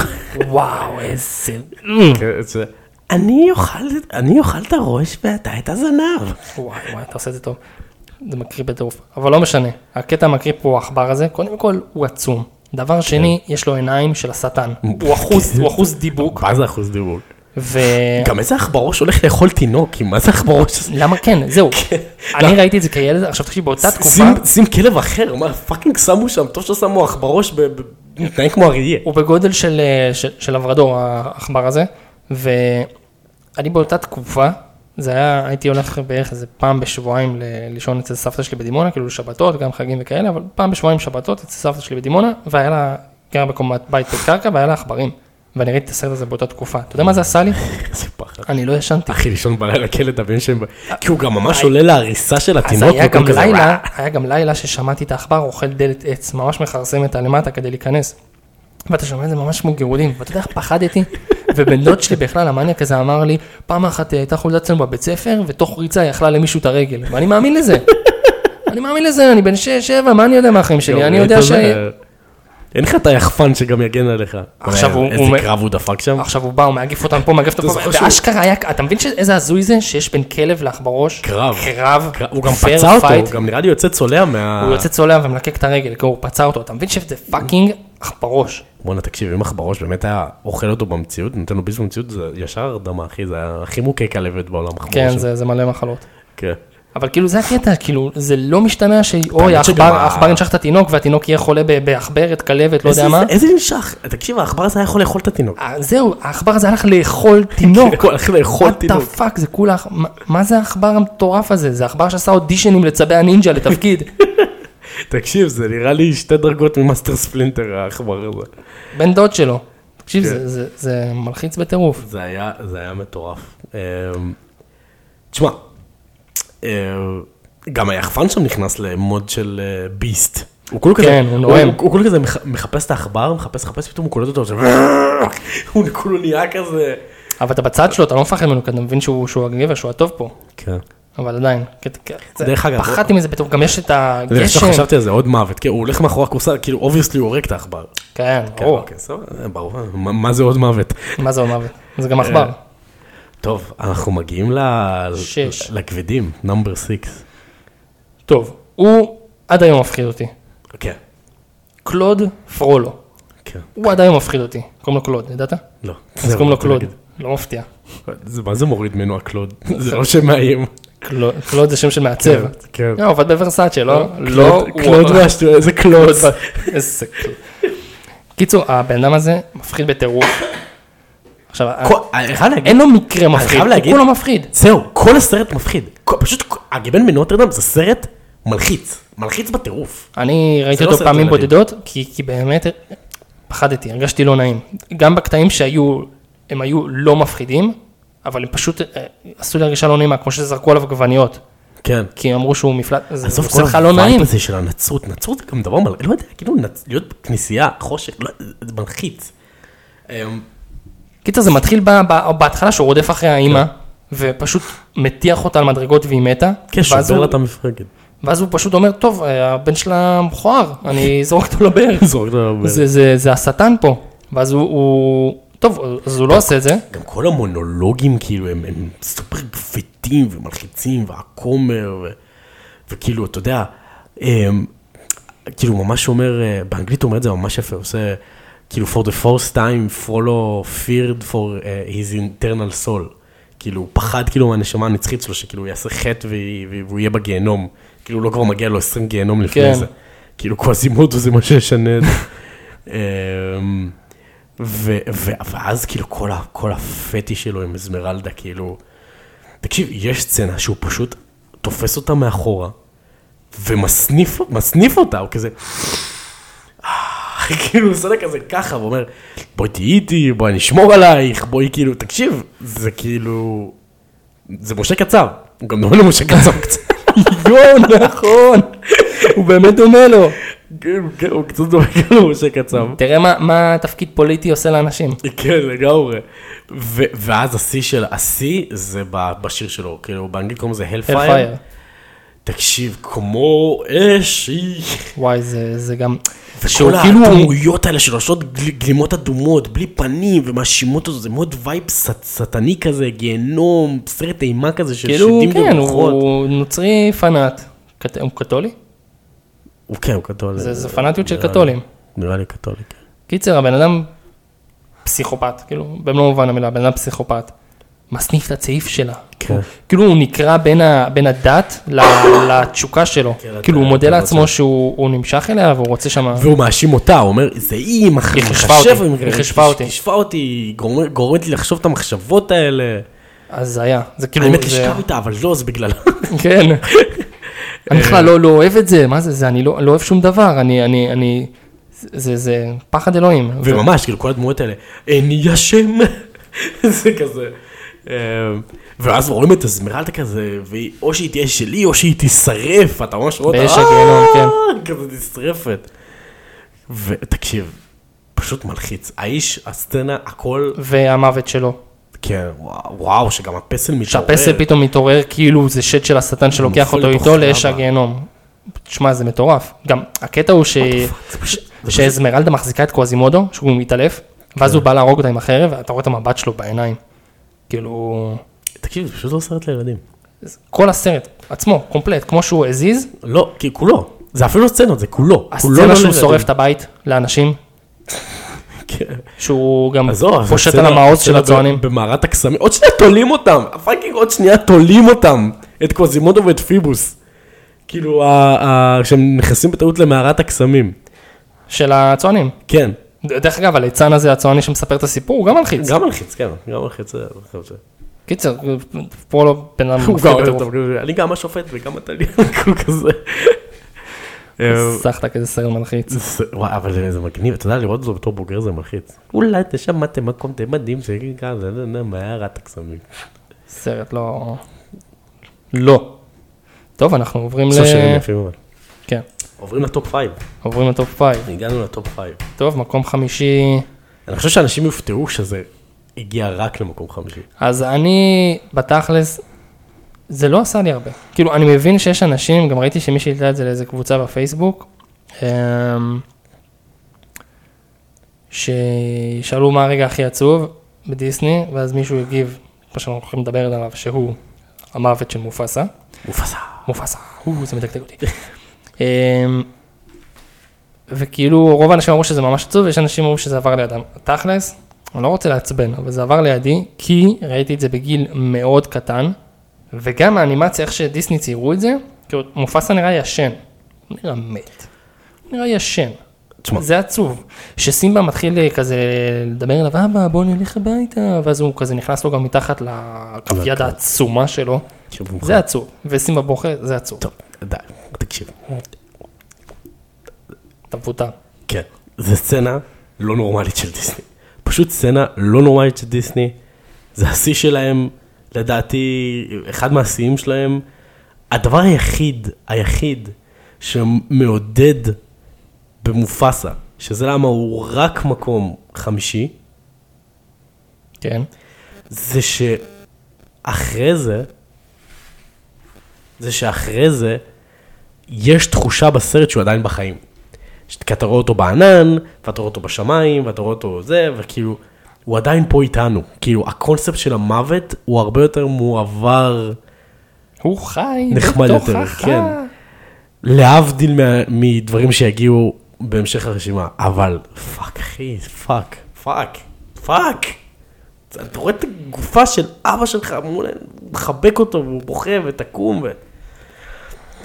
וואו, איזה... כן, זה- אני אוכל אני אוכל את הראש ואתה את הזנב. וואי, וואי, אתה עושה את זה טוב. זה מקריפ בטירוף. אבל לא משנה, הקטע המקריפ הוא העכבר הזה, קודם כל הוא עצום. דבר שני, יש לו עיניים של השטן. הוא אחוז, הוא אחוז דיבוק, מה זה אחוז דיבור? ולמה גם איזה עכברוש הולך לאכול תינוק, כי מה זה עכברוש? כן, זהו. אני ראיתי את זה כילד, עכשיו תקשיב, באותה תקופה, שים- כלב אחר, מה fucking שמו שם, טוב ששמו עכברוש ב- ב- בתנאים כמו אריה. הוא בגודל של, אה, של, של לברדור, העכבר הזה, ואני באותה תקופה, זה היה, הייתי הולך בערך איזה פעם בשבועיים ל- לישון אצל סבתא שלי בדימונה, כאילו לשבתות, גם חגים וכאלה, אבל פעם בשבועיים שבתות אצל סבתא שלי בדימונה, והיה לה, גרה בקומת בית בקרקע, והיה לה עכברים. ואני ראיתי את הסרט הזה באותה תקופה. אתה יודע מה זה עשה לי? איזה פחד. אני לא ישנתי. אחי, לישון בלילה כלב הבן שם, כי הוא גם ממש עולה להריסה של אז התינוק. היה וכל גם לילה. היה גם לילה ששמעתי את העכבר אוכל דלת עץ, ממש מכרסם את הלמטה כדי להיכנס. ואתה שומע את זה ממש כמו גירודים, ואתה יודע איך פחדתי? ובן דוד שלי בכלל, המניאק הזה אמר לי, פעם אחת אה, הייתה חולדה אצלנו בבית ספר, ותוך ריצה יכלה למישהו את הרגל, ואני מאמין לזה. אני מאמין לזה, אני בן 6-7, מה אני יודע מהחיים שלי? אני יודע ש... אין לך את היחפן שגם יגן עליך. עכשיו הוא- איזה קרב הוא דפק שם? עכשיו הוא בא, הוא מאגיף אותם פה, מאגיף אותם פה, ואשכרה היה, אתה מבין איזה הזוי זה שיש בין כלב לעכברוש? קרב. קרב, קרב. הוא גם פצע אותו. הוא גם נראה לי יוצא צולע מה... הוא יוצא צולע ומלקק את הרגל, כי הוא פצע אותו, אתה מבין שזה fucking עכברוש. בואנה תקשיב, אם עכברוש באמת היה אוכל אותו במציאות, נותן לו ביס במציאות, זה ישר הרדמה אחי, זה היה הכי מוכה כלבת בעולם. כן, זה מלא מחלות. כן. אבל כאילו זה הקטע, כאילו זה לא משתמע שאוי, העכבר ינשך את התינוק והתינוק יהיה חולה בעכברת, כלבת, לא יודע מה. איזה נשך? תקשיב, העכבר הזה היה יכול לאכול את התינוק. אה, זהו, העכבר הזה הלך לאכול תינוק. הוא הלך לאכול תינוק. the fuck, זה כולה, מה- זה העכבר המטורף הזה? זה עכבר שעשה אודישנים לצבי הנינג'ה לתפקיד. תקשיב, זה נראה לי שתי דרגות ממאסטר ספלינטר, העכבר הזה. בן דוד שלו. תקשיב, כן. זה- מלחיץ בטירוף. זה היה, מטורף. אמ, תשמע, גם היחפן שם נכנס למוד של אה, beast. הוא כולו כזה, כן, הוא נואם. הוא כולו כזה מח- מחפש את העכבר, מחפש, מחפש, פתאום הוא קולט אותו, הוא כולו נהיה כזה. אבל אתה בצד שלו, אתה לא מפחד ממנו, כי אתה מבין שהוא הגבר, שהוא הטוב פה. כן. אבל עדיין, דרך אגב, פחדתי מזה פתאום, גם יש את אני הגשם. חשבתי על זה, עוד מוות, הוא הולך מאחורי הכורסה, כאילו, obviously הוא הורג את העכבר. כן, כן, ברור. אוקיי, מה זה עוד מוות? מה זה אומר? זה גם עכבר. טוב, אנחנו מגיעים ל- שש. לכבדים, number 6. טוב, הוא עד היום מפחיד אותי. כן, קלוד פרולו. כן, הוא עד היום מפחיד אותי. קוראים לו קלוד, ידעת? לא. אז זהו, קוראים לו קלוד. לא מפתיע. מה זה מוריד ממנו הקלוד? זה לא שם מאיים. קלוד זה שם של מעצב. כן. לא, עובד בוורסאצ'ה, לא? לא. קלוד הוא- מהשטויות, איזה קלוד. איזה קלוד. קיצור, הבן אדם הזה מפחיד בטירוף. עכשיו, כל- אני חייב להגיד, אין לו מקרה הכי מפחיד, חייב הוא כולו מפחיד. זהו, כל הסרט מפחיד. כל- פשוט, הגיבן מנוטרדאם זה סרט מלחיץ. מלחיץ בטירוף. אני ראיתי לא אותו סרט פעמים. בודדות, כי כי באמת פחדתי, הרגשתי לא נעים. גם בקטעים שהיו, הם היו לא מפחידים, אבל הם פשוט אה, עשו לי הרגשה לא נעימה, כמו שזרקו עליו עגבניות. כן. כי אמרו שהוא מפלץ, זה עזוב עושה כל לך לא נעים. ה vibe הזה של הנצרות, נצרות זה גם דבר מלא, לא יודע, כאילו נצ- להיות בכנסייה, חושך, לא, זה מלחיץ. אמ, קיצר, זה מתחיל ב- ב- בהתחלה שהוא רודף אחרי האימא, ופשוט מטיח אותה על מדרגות והיא מתה. כן, שובר לה את המפרקת. ואז הוא פשוט אומר, טוב, אה, הבן שלה מכוער, אני אזרוק אותו לבאר. זורק לה ב- זה- זה זה השטן פה. ואז הוא- טוב, אז הוא לא עושה את זה. גם כל המונולוגים כאילו הם, הם סופר גפיתים ומלחיצים והכומר ו, וכאילו אתה יודע, הם, כאילו ממש אומר, אה, באנגלית הוא אומר את זה ממש יפה, הוא עושה כאילו for the first time follow feared for uh, his internal soul, כאילו הוא פחד כאילו מהנשמה הנצחית שלו שכאילו הוא יעשה חטא והוא יהיה בגיהנום, כאילו לא כבר מגיע לו 20 גיהנום לפני כן. זה, כאילו קוואזימוטו זה מה שישנה את זה. אמ, ו- ו- ואז כאילו כל, ה- כל הפטי שלו עם אזמרלדה, כאילו, תקשיב, יש סצנה שהוא פשוט תופס אותה מאחורה, ומסניף מסניף אותה, הוא כזה, כאילו הוא עושה לה כזה ככה, ואומר, בואי תהיי איתי, בואי נשמור עלייך, בואי כאילו, תקשיב, זה כאילו, זה משה קצב, הוא גם דומה למשה קצב קצת. יואו, נכון, הוא באמת דומה לו. כן, כן, הוא קצת דומה למשה קצב. תראה מה- תפקיד פוליטי עושה לאנשים. כן, לגמרי. ואז השיא של, השיא זה בשיר שלו, כאילו באנגלית קוראים לזה Hellfire. תקשיב, כמו אש, היא... וואי, זה זה גם... וכל כאילו... הדמויות האלה של עושות גל- גלימות אדומות, בלי פנים, ומאשימות אותו, זה מאוד vibe שטני כזה, גיהנום, סרט אימה כזה של כאילו, שדים כן, ורוחות. הוא נוצרי פנאט. קת- הוא קתולי? הוא כן, הוא קתולי. זה זה פנאטיות של קתולים. נראה לי קתולי, כן. קיצר, הבן אדם פסיכופת, כאילו, במלוא מובן המילה, הבן אדם פסיכופת. מסניף את הצעיף שלה. כן. כאילו הוא נקרע בין, ה, בין הדת ל- לתשוקה שלו. כן, כאילו הוא מודה לעצמו רוצה. שהוא הוא נמשך אליה והוא רוצה שם... והוא מאשים אותה, הוא אומר, זה היא, היא מחשב- אותי, היא חישבה אותי." היא חישבה אותי, גורמת לי לחשוב את המחשבות האלה. אז זה היה. זה כאילו... האמת זה- לשכב איתה, אבל לא, זה בגללה. כן. אני בכלל לא, לא אוהב את זה, מה זה, זה, אני לא, לא אוהב שום דבר, אני, אני, אני, זה, זה פחד אלוהים. וממש, כאילו, כל הדמויות האלה, איני אשם, זה כזה. אה, ואז רואים את הזמרלדה כזה, או שהיא תהיה שלי, או שהיא תישרף, אתה ממש רואה אותה, באש הגיהנום, כן. "אה", כזה נשרפת. ותקשיב, פשוט מלחיץ. האיש, הסצנה, הכל, והמוות שלו. כן, וואו, שגם הפסל מתעורר. שהפסל פתאום מתעורר כאילו זה שד של השטן שלוקח אותו איתו לאש. הגיהנום. תשמע, זה מטורף. גם הקטע הוא ש... שאזמרלדה מחזיקה את קווזימודו, שהוא מתעלף, ואז הוא בא להרוג אותה עם החרב, ואתה רואה את המבט שלו בעיניים. כאילו, תקשיב, זה פשוט לא סרט לילדים. כל הסרט עצמו, קומפלט, כמו שהוא הזיז, לא, כי כולו. זה אפילו לא סצנות, זה כולו. הסצנה לא שהוא לילדים. שורף את הבית לאנשים, כן. שהוא גם פושט על המעוז של הצוענים. במערת הקסמים, עוד שנייה תולים אותם, פאקינג עוד שנייה תולים אותם. את קוזימודו ואת פיבוס. כאילו, כשהם נכנסים בטעות למערת הקסמים. של הצוענים. כן. דרך אגב, הליצן הזה, הצועני שמספר את הסיפור, הוא גם מלחיץ. גם מלחיץ, כן, גם מלחיץ. קיצר, פה לא בן אדם הוא גם- בטירוף. אני גם השופט וגם אתה לי, הוא כזה. אה, סחת כזה סרט מלחיץ. וואי, אבל זה- מגניב, אתה יודע, לראות את זה בתור בוגר זה מלחיץ. אולי אתה שמעתם מקום די מדהים, זה ככה, זה זה- זה מערת הקסמים. סרט לא... לא. טוב, אנחנו עוברים ל... יפים אבל. כן. עוברים ל top five. עוברים ל top five. הגענו ל top five. טוב, מקום חמישי. אני חושב שאנשים יופתעו שזה הגיע רק למקום חמישי. אז אני, בתכלס, זה לא עשה לי הרבה. כאילו, אני מבין שיש אנשים, גם ראיתי שמישהי העלתה את זה לאיזה קבוצה בפייסבוק, אמ, ששאלו מה הרגע הכי עצוב בדיסני, ואז מישהו הגיב, מה שאנחנו הולכים לדבר עליו, שהוא המוות של מופסה. מופסה. מופסה, הוא, זה מדגדג אותי. אמ, וכאילו רוב האנשים אמרו שזה ממש עצוב, ויש אנשים אמרו שזה עבר לידם. תכלס, אני לא רוצה לעצבן, אבל זה עבר לידי, כי ראיתי את זה בגיל מאוד קטן, וגם האנימציה, איך שדיסני ציירו את זה, כאילו, מופסה נראה ישן, הוא נראה מת, הוא נראה ישן. תשמע. זה עצוב, שסימבה מתחיל אה, כזה לדבר אליו, אבא בוא נלך הביתה, ואז הוא כזה נכנס לו גם מתחת לכף יד העצומה שלו, זה עצוב, וסימבה בוכה, זה עצוב. טוב, די, תקשיב. אתה מפוטר. כן. זה סצנה לא נורמלית של דיסני. פשוט סצנה לא נורמלית של דיסני. זה השיא שלהם, לדעתי, אחד מהשיאים שלהם. הדבר היחיד, היחיד, שמעודד במופסה, שזה למה הוא רק מקום חמישי, כן. זה שאחרי זה, זה שאחרי זה, יש תחושה בסרט שהוא עדיין בחיים. כי אתה רואה אותו בענן, ואתה רואה אותו בשמיים, ואתה רואה אותו זה, וכאילו, הוא עדיין פה איתנו. כאילו, הקונספט של המוות הוא הרבה יותר מועבר, הוא חי נחמד יותר, בתוכך. כן. להבדיל מה, מדברים שיגיעו בהמשך הרשימה. אבל, פאק, אחי, פאק, פאק, פאק. אתה רואה את הגופה של אבא שלך, מחבק אותו, והוא בוכה, ותקום, ו...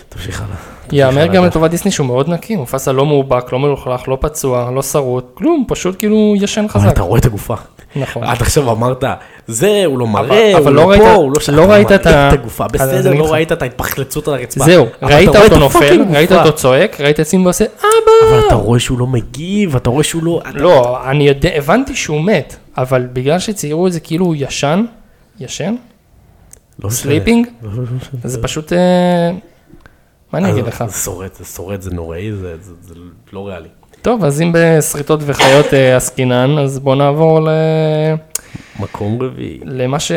תמשיך הלאה. תמשיך יאמר הלאה. גם לטובת דיסני שהוא מאוד נקי, מופסה לא מאובק, לא מלוכלך, לא פצוע, לא שרוט, כלום, פשוט כאילו ישן אבל חזק. אתה רואה את הגופה. נכון. עד עכשיו אמרת, זה, הוא לא מראה, אבל הוא לא לא פה, הוא לא שם. לא ראית את הגופה, בסדר, לא. ראית את ההתפחלצות על הרצפה. זהו, אבל ראית אותו נופל, ראית. אותו צועק, ראית את סימבה עושה אבא. אבל אתה רואה שהוא לא מגיב, אתה רואה שהוא לא... לא, אני יודע, הבנתי שהוא מת, אבל בגלל שציירו את זה כאילו הוא ישן, ישן? לא. sleeping? לא, לא. זה פשוט, אה, מה אני אגיד לך? זה שורד, זה שורד, זה נוראי, זה זה- זה לא ריאלי. טוב, אז אם בשריטות וחיות אה, עסקינן, אז בואו נעבור ל... מקום רביעי. למה ש...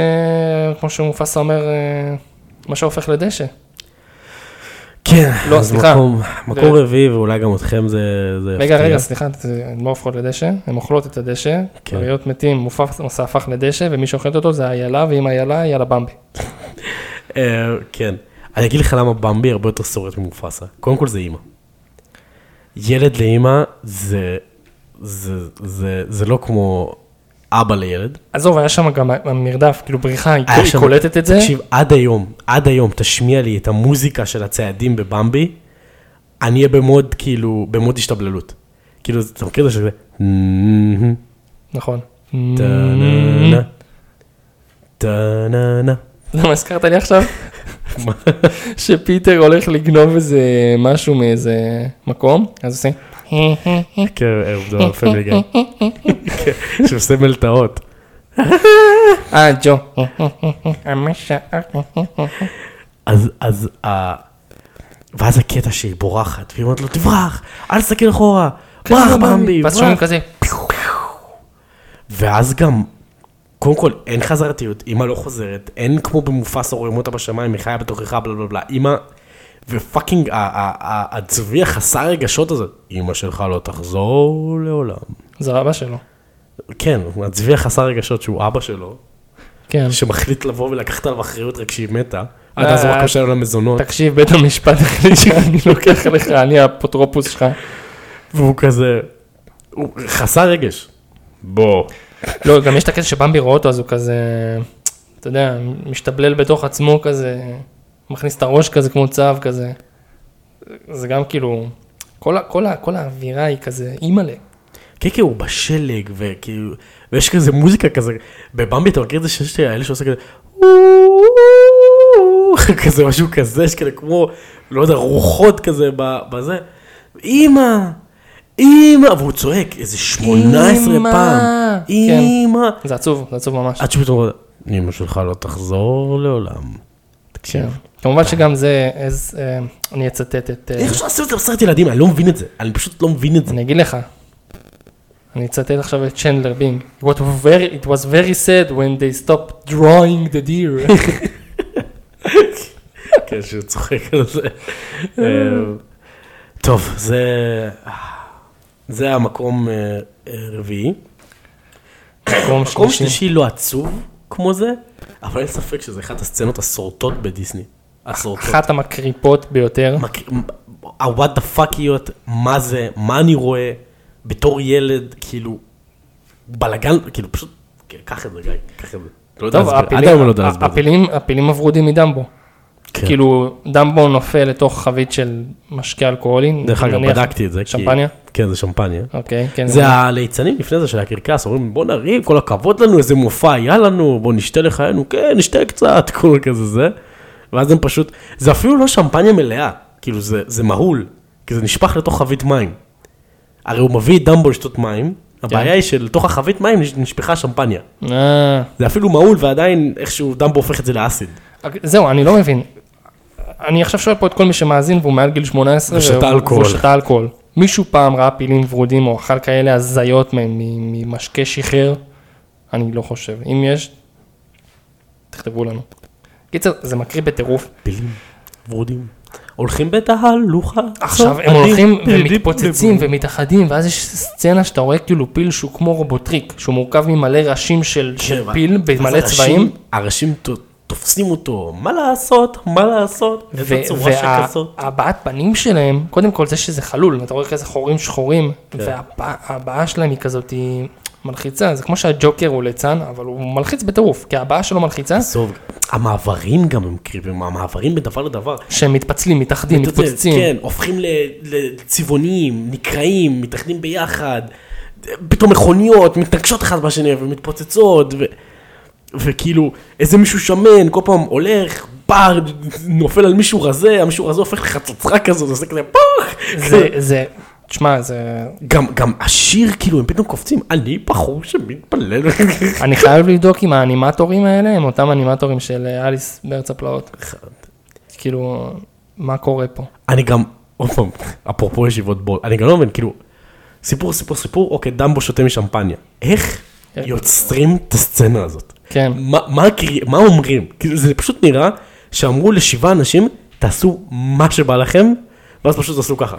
כמו שמופסה אומר, אה, מה שהופך לדשא. כן, לא, אז סליחה. מקום- מקום ו- רביעי, ואולי גם אתכם זה זה רגע, יפתיע. רגע, סליחה, הן לא הופכות לדשא, הן אוכלות את הדשא, כן. כריות מתים, מופסה הפך לדשא, ומי שאוכלת אותו זה איילה, ואם איילה, איילה במבי. אה, כן. אני אגיד לך למה במבי הרבה יותר שורד ממופסה. קודם כל זה אימא. ילד לאימא זה, זה, זה, זה לא כמו אבא לילד. עזוב, היה שם גם המרדף, כאילו בריחה, היא שם- קולטת את זה, תקשיב, עד היום, עד היום, תשמיע לי את המוזיקה של הצעדים בבמבי, אני אהיה במוד, כאילו, במוד השתבללות. כאילו, אתה מכיר את זה שזה... נכון. טה-נה-נה, טה-נה-נה. למה הזכרת לי עכשיו? שפיטר הולך לגנוב איזה משהו מאיזה מקום, אז עושה, כן, זה פמילי. כן, שעושה מלטעות. אה, ג'ו. אז, אז, ה... ואז הקטע שהיא בורחת, והיא אומרת לו, תברח, אל תסתכל אחורה, ברח במבי, ואז שומעים ברח. כזה, ואז גם, קודם כל, אין חזרתיות, אמא לא חוזרת, אין כמו במופסה רואים אותה בשמיים, היא חיה בתוכך, בלה בלה בלה, אמא, ופאקינג, הצבי החסר רגשות הזה, אמא שלך לא תחזור לעולם. זה אבא שלו. כן, הצבי החסר רגשות שהוא אבא שלו, כן. שמחליט לבוא ולקחת עליו אחריות רק כשהיא מתה, עד אז הוא רק משלם לה מזונות, תקשיב, בית המשפט החליט שאני לוקח לך, אני האפוטרופוס שלך. והוא כזה, הוא חסר רגש. בוא. לא, גם יש את הקטע שבמבי רואה אותו, אז הוא כזה, אתה יודע, משתבלל בתוך עצמו כזה, מכניס את הראש כזה כמו צב כזה. זה גם כאילו, כל, כל, ה- כל האווירה היא כזה, אימא'לה. כן, כן, הוא בשלג, וכאילו, ויש כזה מוזיקה כזה, בבמבי אתה מכיר את זה שיש את האלה שעושה כזה, כזה משהו כזה, יש כאלה כמו, לא יודע, רוחות כזה בזה, אמא, אמא, והוא צועק איזה 18 אמא. פעם, כן. אמא, זה עצוב, זה עצוב ממש. עד שפתאום, אמא שלך לא תחזור לעולם. תקשיב. כן. כמובן שגם זה, אז, אה, אני אצטט את, אה, איך אפשר לעשות את זה בסרט ילדים? אני לא מבין את זה, אני פשוט לא מבין את זה. אני אגיד לך, אני אצטט עכשיו את צ'נדלר בינג. It was very, it was very sad when they stopped drawing the deer. כן, שהוא צוחק על זה. אה, טוב, זה... זה המקום אה, אה, רביעי. מקום מקום שלישי. לא עצוב כמו זה, אבל אין ספק שזה אחת הסצנות הסורטות בדיסני. הסורטות. אחת המקריפות ביותר. ה-what the fuckיות, מה זה, מה אני רואה, בתור ילד, כאילו, בלאגן, כאילו פשוט, כן, קח את זה גיא, קח את זה. לא יודע עד הפילים- היום לא יודע להסביר. הפילים, הפילים הוורודים מדמבו. כן. כאילו, דמבו נופל לתוך חבית של משקה אלכוהולי. דרך אגב, בדקתי את זה. כי- שמפניה? כן, זה שמפניה. אוקיי, כן. זה הליצנים לפני זה של הקרקס, אומרים בוא נריב, כל הכבוד לנו, איזה מופע היה לנו, בוא נשתה לחיינו, כן, נשתה קצת, כל כזה זה. ואז הם פשוט, זה אפילו לא שמפניה מלאה, כאילו זה, זה מהול, כי זה נשפך לתוך חבית מים. הרי הוא מביא את דמבו לשתות מים, הבעיה היא שלתוך החבית מים נש- נשפכה שמפניה. אה, זה אפילו מהול ועדיין איכשהו דמבו הופך את זה לאסיד. זהו, אני לא מבין. אני עכשיו שואל פה את כל מי שמאזין והוא מעל גיל 18. ושתה אלכוהול. והוא שתה אלכוהול. מישהו פעם ראה פילים ורודים או אכל כאלה הזיות ממשקה שחרר? אני לא חושב. אם יש, תכתבו לנו. קיצר, זה מקריא בטירוף. פילים, ורודים, הולכים בתהלוכה. עכשיו הם הולכים ומתפוצצים. ומתאחדים, ואז יש סצנה שאתה רואה כאילו פיל שהוא כמו רובוטריק, שהוא מורכב ממלא ראשים של כן, פיל במלא צבעים. הראשים תופסים אותו, מה לעשות, מה לעשות, איזה צורה שכזאת. והבעת פנים שלהם, קודם כל זה שזה חלול, אתה רואה כזה חורים שחורים, כן. וההבעה שלהם היא כזאת היא מלחיצה, זה כמו שהג'וקר הוא ליצן, אבל הוא מלחיץ בטירוף, כי ההבעה שלו מלחיצה, עזוב, המעברים גם הם קריבים, המעברים בין דבר לדבר. שהם מתפצלים, מתאחדים, מתפוצצים. כן, הופכים לצבעונים, נקרעים, מתאחדים ביחד, פתאום מכוניות מתנגשות אחת בשני ומתפוצצות, ו... וכאילו, איזה מישהו שמן, כל פעם הולך, פער, נופל על מישהו רזה, המישהו רזה הופך לחצוצרה כזאת, עושה כזה פח! זה, זה, תשמע, זה, גם, גם השיר, כאילו, הם פתאום קופצים, אני בחור שמתפלל. אני חייב לבדוק אם האנימטורים האלה הם אותם אנימטורים של אליס בארץ הפלאות. כאילו, מה קורה פה? אני גם, עוד פעם, אפרופו ישיבות בול, אני גם לא מבין, כאילו, סיפור, סיפור, סיפור, אוקיי, דמבו שותה משמפניה. איך כן. יוצרים את הסצנה הזאת? כן, מה, מה, מה אומרים? כאילו, זה פשוט נראה שאמרו לשבעה אנשים, תעשו מה שבא לכם, ואז פשוט עשו ככה.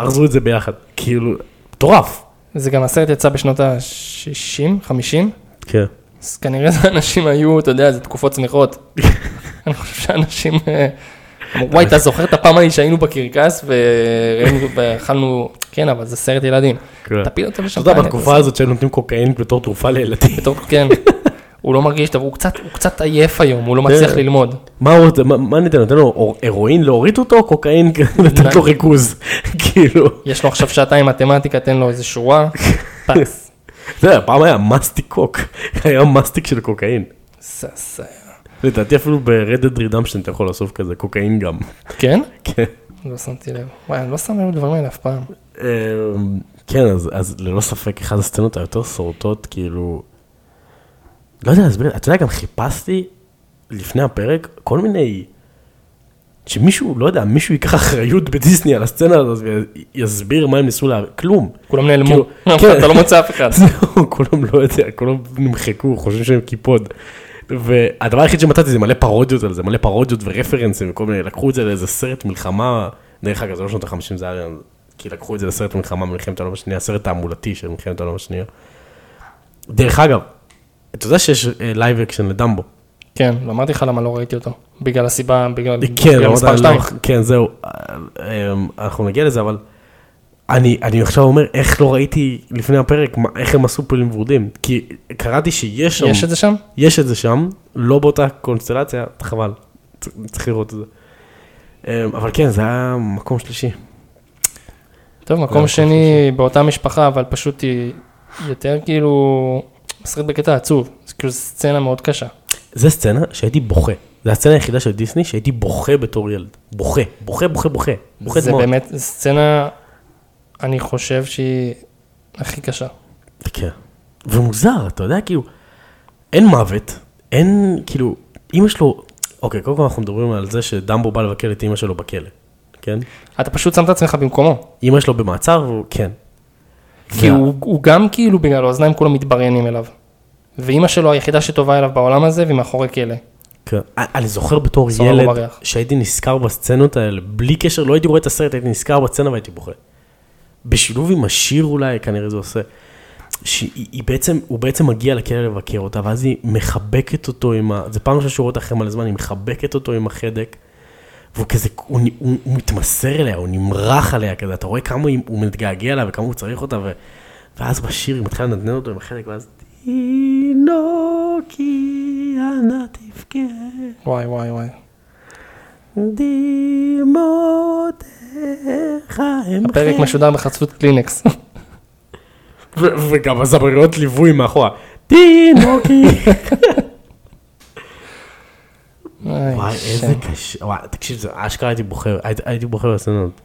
ארזו את זה ביחד. כאילו, מטורף. זה גם הסרט יצא בשנות ה-60, 50, כן. אז כנראה זה אנשים היו, אתה יודע, זה תקופות שמחות. אני חושב שאנשים, אה, וואי, אתה זוכר את הפעם ההיא שהיינו בקרקס ואכלנו, כן, אבל זה סרט ילדים. תפיל אותו אתה יודע. בתקופה הזאת שהיו נותנים קוקאין בתור תרופה לילדים. כן. הוא לא מרגיש טוב, הוא קצת, הוא קצת עייף היום, הוא לא מצליח כן. ללמוד. מה הוא מה- מה ניתן לו? ניתן לו הרואין להוריד אותו, קוקאין לתת לו ריכוז. כאילו, יש לו עכשיו שעתיים מתמטיקה, תן לו איזה שורה, פס. אתה יודע, פעם היה מסטיק קוק, היה מסטיק של קוקאין. לדעתי אפילו ב-Red Dead Redemption אתה יכול לאסוף כזה קוקאין גם. כן? כן. לא שמתי לב. וואי, אני לא שם לב לדברים האלה אף פעם. אמ, כן, אז, ללא ספק אחת הסצנות היותר שורטות, כאילו... לא יודע להסביר, אתה יודע, גם חיפשתי לפני הפרק כל מיני... שמישהו, לא יודע, מישהו ייקח אחריות בדיסני על הסצנה הזאת ויסביר מה הם ניסו לה... כלום. כולם נעלמו, כאילו. אתה לא מוצא אף אחד. זהו, כולם לא יודע, כולם נמחקו, חושבים שהם קיפוד. והדבר היחיד שמצאתי זה מלא פרודיות על זה, מלא פרודיות ורפרנסים וכל מיני, לקחו את זה לאיזה סרט מלחמה, דרך אגב, זה לא שנות ה-50, זה היה, כי לקחו את זה לסרט מלחמה במלחמת העולם השנייה, סרט תעמולתי של מלחמת העולם השנייה. דרך אגב, אתה יודע שיש live action לדמבו. כן, לא אמרתי לך למה לא ראיתי אותו. בגלל הסיבה, בגלל כן, בגלל לא מספר יודע, שתיים. לא, כן, זהו, אה, אה, אנחנו נגיע לזה, אבל אני, אני עכשיו אומר, איך לא ראיתי לפני הפרק, מה- איך הם עשו פילים ורודים, כי קראתי שיש שם, יש את זה שם? יש את זה שם, לא באותה קונסטלציה, חבל. צריך לראות את זה. אה, אבל כן, זה היה מקום שלישי. טוב, מקום שני באותה משפחה, אבל פשוט היא יותר כאילו, משחקת בקטע עצוב. זה כאילו סצנה מאוד קשה. זה סצנה שהייתי בוכה. זה הסצנה היחידה של דיסני שהייתי בוכה בתור ילד. בוכה, בוכה, בוכה, בוכה. בוכה זה דמעות. באמת סצנה, אני חושב שהיא הכי קשה. כן. ומוזר, אתה יודע, כאילו, אין מוות, אין, כאילו, אמא שלו, אוקיי, קודם כל אנחנו מדברים על זה שדמבו בא לבקר את אמא שלו בכלא, כן? אתה פשוט שם את עצמך במקומו. אמא שלו במעצר, והוא, כן. כי וה- הוא, הוא גם כאילו בגלל האוזניים כולם מתבריינים אליו. ואימא שלו היחידה שטובה אליו בעולם הזה, והיא מאחורי כלא. כן. אני זוכר בתור ילד. שהייתי נזכר בסצנות האלה, בלי קשר, לא הייתי רואה את הסרט, הייתי נזכר בסצנה והייתי בוכה. בשילוב עם השיר אולי, כנראה זה עושה. שהיא היא בעצם, הוא בעצם מגיע לכלא לבקר אותה, ואז היא מחבקת אותו עם ה... זה פעם ראשונה שהוא רואה אותה אחרי מלא זמן, היא מחבקת אותו עם החדק, והוא כזה, הוא, הוא, הוא מתמסר אליה, הוא נמרח עליה כזה, אתה רואה כמה היא- הוא מתגעגע אליה וכמה הוא צריך אותה, ו... ואז בשיר היא מתחילה לנדנד אותו עם החדק, ואז... תינוקי, אנא תבכה. וואי וואי וואי. דמעותיך הם הפרק משודר בחסות קלינקס. וגם הזמריות ליווי מאחורה. תינוקי. וואי, איזה קשה. וואי, תקשיב, זה אשכרה הייתי בוחר, הייתי- בוחר בסצנות.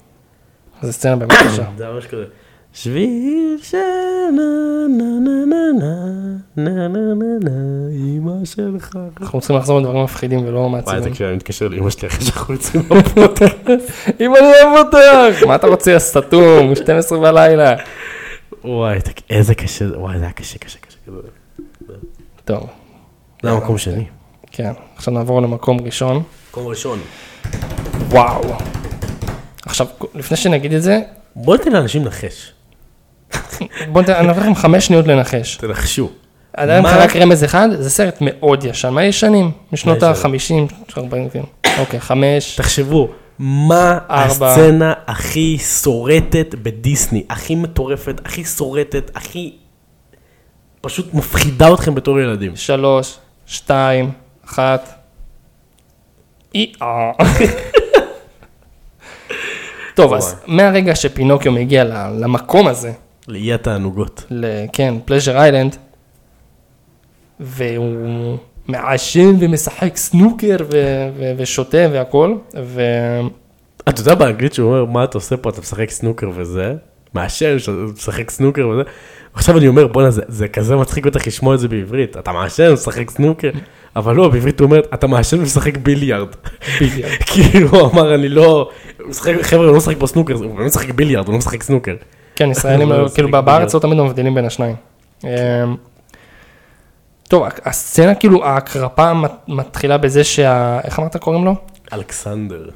זו סצנה באמת קשה. זה ממש כזה. שביל שנה נה נה נה נה נה נה נה נה אמא שלך. אנחנו צריכים לחזור לדברים מפחידים ולא וואי, מעציבים. זה כשאני מתקשר לאמא שלי אחרי שאנחנו יוצאים בפודקאסט. אמא אני אוהב אותך! מה אתה רוצה, סתום? 12 בלילה. וואי, איזה קשה זה, וואי, זה היה קשה, קשה, קשה. כזה. טוב, זה המקום שני. כן. עכשיו נעבור למקום ראשון. מקום ראשון. וואו. עכשיו, לפני שנגיד את זה, בוא ניתן לאנשים לנחש. בוא ניתן, אני אביא לכם חמש שניות לנחש. תנחשו. עדיין לך רק רמז אחד, זה סרט מאוד ישן. מה ישנים? משנות מה ישן? ה-50, 40, כן. אוקיי, חמש. תחשבו, מה ארבע. הסצנה הכי שורטת בדיסני? הכי מטורפת, הכי שורטת, הכי... פשוט מפחידה אתכם בתור ילדים. שלוש, שתיים, אחת. אי אה. טוב, אז מהרגע שפינוקיו מגיע למקום הזה, לאי התענוגות. ל- כן, פלז'ר איילנד, והוא מעשן ומשחק סנוקר ו- ו- ושותה והכל, ו... אתה יודע באנגלית שהוא אומר, מה אתה עושה פה, אתה משחק סנוקר וזה? מעשן, משחק סנוקר וזה. עכשיו אני אומר, בואנה, זה, זה כזה מצחיק אותך לשמוע את זה בעברית. אתה מעשן, משחק סנוקר. אבל לא, בעברית הוא אומר, אתה מעשן ומשחק ביליארד. ביליארד. כאילו, הוא אמר, אני לא... חבר'ה, הוא לא משחק בסנוקר, הוא באמת משחק ביליארד, הוא לא משחק סנוקר. כן, ישראלים, לא, כאילו. בארץ לא תמיד מבדילים בין השניים. אמ, טוב, הסצנה, כאילו, ההקרפה מת- מתחילה בזה שה... איך אמרת קוראים לו? אלכסנדר.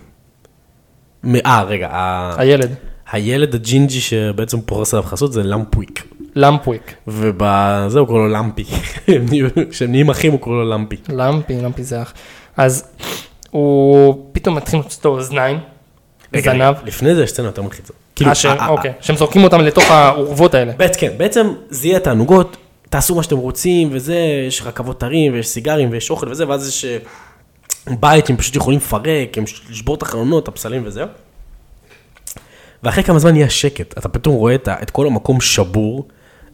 אה, רגע, הילד, הילד הג'ינג'י שבעצם פורס עליו חסות זה למפוויק. למפוויק. ובזה הוא קורא לו למפי. כשהם נהיים אחים הוא קורא לו למפי. למפי, למפי זה אח. אז הוא פתאום מתחיל לצאת את האוזניים, רגע, זנב. לפני זה יש סצנה יותר מלחיצה. כאילו, אה, ש- ה- ה- אוקיי, שהם זורקים אותם לתוך האורוות האלה. בעצם, כן, בעצם זה יהיה תענוגות, תעשו מה שאתם רוצים וזה, יש רכבות הרים ויש סיגרים ויש אוכל וזה, ואז יש אה, בית שהם פשוט יכולים לפרק, הם לשבור את החלונות, הפסלים וזהו. ואחרי כמה זמן נהיה שקט, אתה פתאום רואה את, את כל המקום שבור,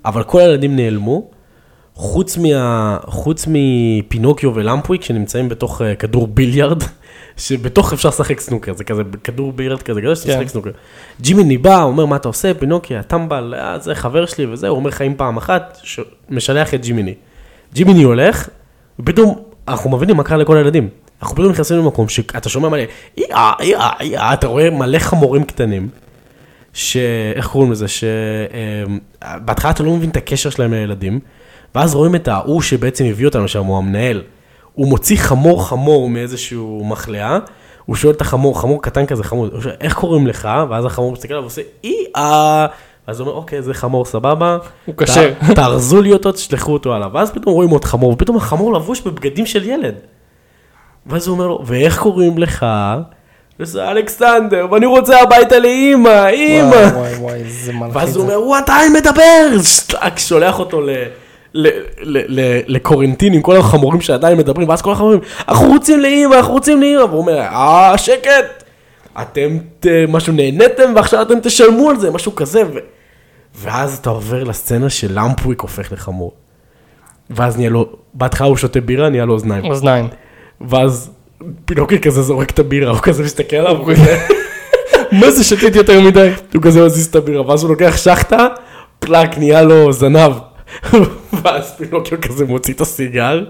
אבל כל הילדים נעלמו, חוץ, מה, חוץ מפינוקיו ולמפוויק שנמצאים בתוך כדור ביליארד, שבתוך אפשר לשחק סנוקר, זה כזה כדור ביליארד כזה גדול שאתה כן. משחק סנוקר. ג'ימיני בא, אומר מה אתה עושה, פינוקי, הטמבל, אה, זה חבר שלי וזה, הוא אומר חיים פעם אחת, ש... משלח את ג'ימיני. ג'ימיני הולך, ופתאום אנחנו מבינים מה קרה לכל הילדים. אנחנו פתאום נכנסים למקום שאתה שומע מלא, איה, איה, איה, אתה רואה מלא חמורים קטנים. ש... איך קוראים לזה? שבהתחלה אתה לא מבין את הקשר שלהם לילדים, ואז רואים את ההוא שבעצם הביא אותנו שם, הוא המנהל. הוא מוציא חמור חמור מאיזשהו מחלאה, הוא שואל את החמור, חמור קטן כזה חמור, הוא שואל, איך קוראים לך? ואז החמור מסתכל עליו ועושה, אי-אה. אז הוא אומר, אוקיי, זה חמור סבבה. הוא. ת- תארזו לי אותו, תשלחו אותו עליו. ואז פתאום רואים עוד חמור, ופתאום החמור לבוש בבגדים של ילד. ואז הוא אומר לו, ואיך קוראים לך? וזה אלכסנדר, ואני רוצה הביתה לאימא, אימא. וואי וואי וואי, איזה מלחיץ. ואז הוא אומר, עדיין מדבר! שולח אותו ל... ל- ל- ל- לקורנטין עם כל החמורים שעדיין מדברים, ואז כל החמורים, אנחנו רוצים לאימא, אנחנו רוצים לאימא, והוא אומר, אה, שקט, אתם משהו נהניתם ועכשיו אתם תשלמו על זה, משהו כזה, ו... ואז אתה עובר לסצנה של למפוויק הופך לחמור. ואז נהיה לו, בהתחלה הוא שותה בירה, נהיה לו אוזניים. אוזניים. ואז פינוקי כזה זורק את הבירה, הוא כזה מסתכל עליו, הוא כזה, מה זה שתיתי יותר מדי? הוא כזה מזיז את הבירה, ואז הוא לוקח שחטה, פלאק, נהיה לו זנב. ואז פינוקיו כזה מוציא את הסיגר,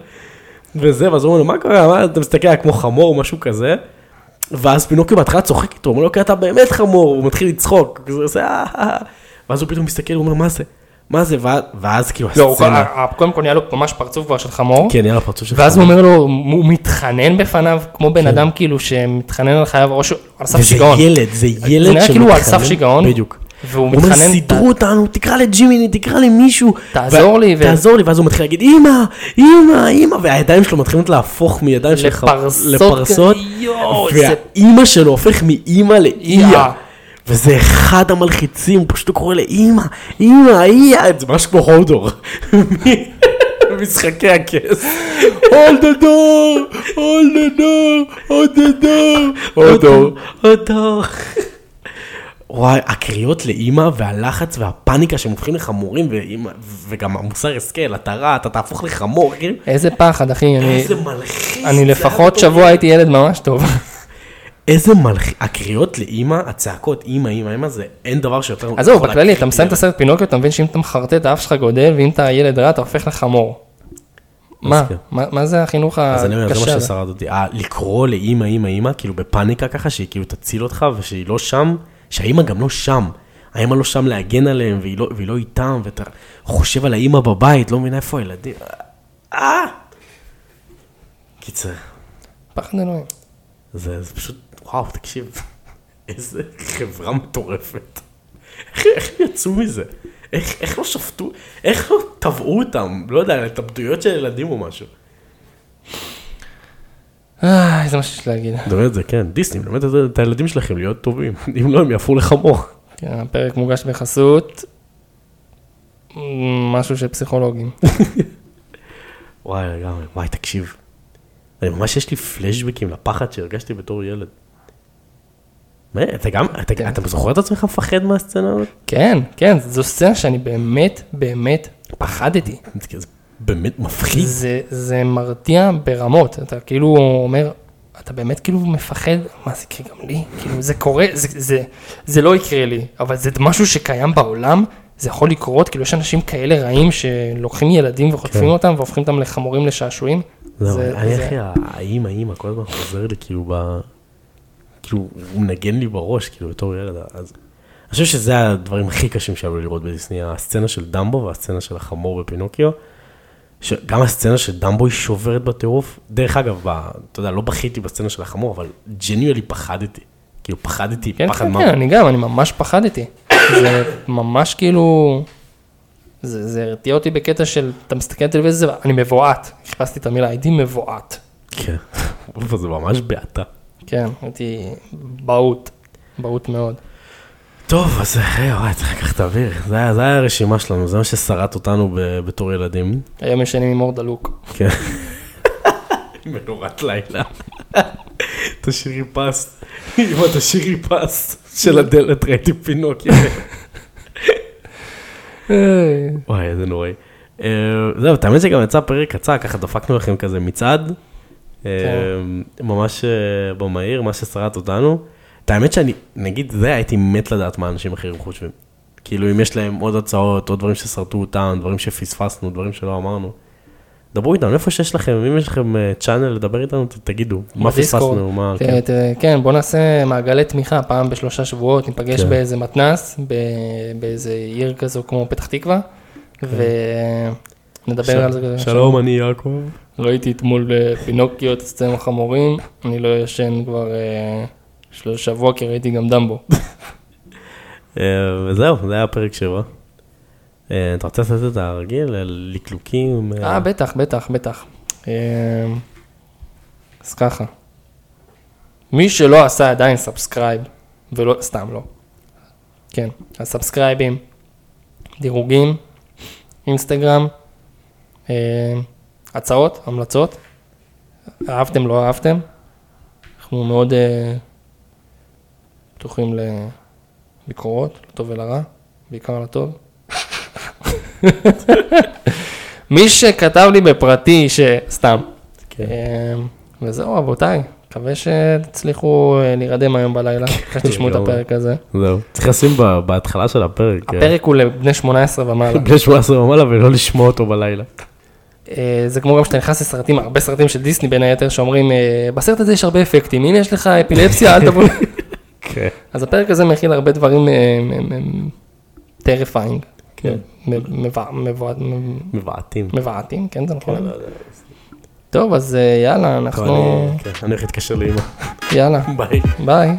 וזה, ואז הוא אומר לו, מה קרה, מה, אתה מסתכל כמו חמור, משהו כזה. ואז פינוקיו בהתחלה צוחק איתו, הוא אומר לו, "אוקיי, אתה באמת חמור, הוא מתחיל לצחוק, כזה עושה, "אה, אה, אה." ואז הוא פתאום מסתכל, הוא אומר, מה זה? מה זה? ואז- ואז כאילו לא, הסצנה, קודם כל נהיה לו ממש פרצוף כבר של חמור. כן, נהיה לו פרצוף של ואז הוא חמור. אומר לו, הוא מתחנן בפניו, כמו בן אדם כאילו שמתחנן על חייו, או שהוא על סף וזה שיגעון. ילד, זה ילד נראה כאילו על סף שמתחנן- שיגעון, בדיוק. והוא הוא אומר, מתחנן, סידרו אותנו, תקרא לג'ימיני, תקרא למישהו. תעזור ו- לי, ו- תעזור לי, ואז הוא מתחיל להגיד, אמא, אמא, אמא, והידיים שלו מתחילות להפוך מידיים של ח- לפרסות והאימא שלו הופך מאימא לאייה. אייה. וזה אחד המלחיצים, הוא פשוט קורא לאימא, אימא, אייה, זה ממש כמו הודור. משחקי הכס. hold the door, hold the door, hold the door, הודור, הודור. וואי, הקריאות לאימא והלחץ והפאניקה שהם הופכים לחמורים, ואימא, וגם המוסר השכל, אתה רע, אתה תהפוך לחמור, כאילו, איזה פחד, אחי. אני- איזה מלחיץ. אני זה היה לפחות טוב. שבוע הייתי ילד ממש טוב. איזה מלחיץ, הקריאות לאימא, הצעקות, אימא, אימא, אימא, זה אין דבר שיותר... עזוב, יכול בכללי, אתה מסיים את ילד. הסרט פינוקיו, אתה מבין שאם אתה מחרטט, האף שלך גודל, ואם אתה ילד רע, אתה הופך לחמור. מה? מה מה זה החינוך אז אני אומר, זה מה הקשה? ששרד אותי, לקרוא לאימא, אימא, אימא, כאילו בפאניקה ככה, שהיא כאילו תציל אותך, ושהיא לא שם, שהאימא גם לא שם. האימא לא שם להגן עליהם, והיא לא, והיא לא איתם, ואתה חושב על האימא בבית, לא מבין איפה הילדים. אה! קיצר, פחד אלוהים. זה, זה פשוט, וואו, תקשיב, איזה חברה מטורפת. איך, איך יצאו מזה? איך, איך לא שפטו, איך לא תבעו אותם, לא יודע, התאבדויות של ילדים או משהו. אה, זה מה שיש להגיד. מדבר את זה, כן, דיסני, באמת את הילדים שלכם להיות טובים, אם לא הם יהפכו לחמור. כן, הפרק מוגש בחסות, משהו של פסיכולוגים. וואי, לגמרי, וואי, תקשיב. אני ממש יש לי פלשבקים לפחד שהרגשתי בתור ילד. מה, אתה גם, אתה, כן. אתה זוכר את עצמך מפחד מהסצנה הזאת? כן, כן, זו סצנה שאני באמת, באמת פחדתי. זה באמת מפחיד. זה, זה מרתיע ברמות, אתה כאילו אומר, אתה באמת כאילו מפחד, מה זה יקרה גם לי? כאילו זה קורה, זה, זה, זה לא יקרה לי, אבל זה משהו שקיים בעולם, זה יכול לקרות, כאילו יש אנשים כאלה רעים שלוקחים ילדים וחוטפים כן. אותם והופכים אותם לחמורים לשעשועים. זהו, זה- אני זה- אחי, האימא, האימא, כל הזמן חוזר לי כאילו ב... כאילו, הוא מנגן לי בראש, כאילו, בתור ילד, אז... אני חושב שזה הדברים הכי קשים שהיו לי לראות בדיסני, הסצנה של דמבו והסצנה של החמור בפינוקיו. גם הסצנה של דמבו היא שוברת בטירוף. דרך אגב, ב, אתה יודע, לא בכיתי בסצנה של החמור, אבל ג'ניואלי פחדתי. כאילו, פחדתי, כן, פחד כן, מוות. כן, אני גם, אני ממש פחדתי. זה ממש כאילו, זה זה הרתיע אותי בקטע של, אתה מסתכל על טלוויזיה, אני מבועת. חיפשתי את המילה, הייתי מבועת. כן, זה ממש בעתה. כן, הייתי בהוט, בהוט מאוד. טוב, אז אה, וואי, צריך לקחת אוויר. זה היה- זה היה הרשימה שלנו, זה מה ששרט אותנו ב- בתור ילדים. היום ישנים עם אור דלוק. כן. מנורת לילה. תשאירי פס. אמא, תשאירי פס של הדלת, ראיתי פינוקי. וואי, איזה נוראי. אה, זהו, האמת שגם יצא פרק קצר, ככה דפקנו לכם כזה מצעד. אה, ממש אה, במהיר, מה ששרט אותנו. את האמת שאני, נגיד זה, הייתי מת לדעת מה אנשים אחרים חושבים. כאילו, אם יש להם עוד הצעות, עוד דברים ששרטו אותם, דברים שפספסנו, דברים שלא אמרנו. דברו איתנו, איפה שיש לכם, אם יש לכם צ'אנל לדבר איתנו, תגידו, מה. פספסנו, מה... ת- כן, בוא נעשה מעגלי תמיכה פעם בשלושה שבועות, ניפגש כן. באיזה מתנס, באיזה עיר כזו כמו פתח תקווה, ונדבר על זה. כן. שלום, אני יעקב. ראיתי אתמול אה, פינוקיו, את הסצנה החמורים, אני לא ישן כבר אה, שלושה שבוע כי ראיתי גם דמבו. אה, וזהו, זה היה פרק שבע. אה, אתה רוצה לעשות את הרגיל, לקלוקים? אה, בטח, בטח, בטח. אה, אז ככה. מי שלא עשה עדיין subscribe, ולא, סתם לא. כן, אז סאבסקרייבים, דירוגים, אינסטגרם, אה, הצעות, המלצות, אהבתם, לא אהבתם. אנחנו מאוד אה, פתוחים לביקורות, לטוב ולרע, בעיקר לטוב. מי שכתב לי בפרטי, שסתם. כן. אה, וזהו, רבותיי, מקווה שתצליחו אה, להירדם היום בלילה, אחרי שתשמעו את. הפרק הזה. זהו. צריך לשים בהתחלה של הפרק. אה, הפרק הוא לבני 18 ומעלה. בני 18 ומעלה ולא לשמוע אותו בלילה. אה, זה כמו גם שאתה נכנס לסרטים, הרבה סרטים של דיסני בין היתר, שאומרים, בסרט הזה יש הרבה אפקטים, הנה יש לך אפילפסיה, אל תבוא. כן. אז הפרק הזה מכיל הרבה דברים terrifying, כן. מבעתים. מבעתים, כן, זה נכון. טוב, אז אה, יאללה, אנחנו, אני כן, אני הולך להתקשר לאמא. יאללה, ביי. ביי.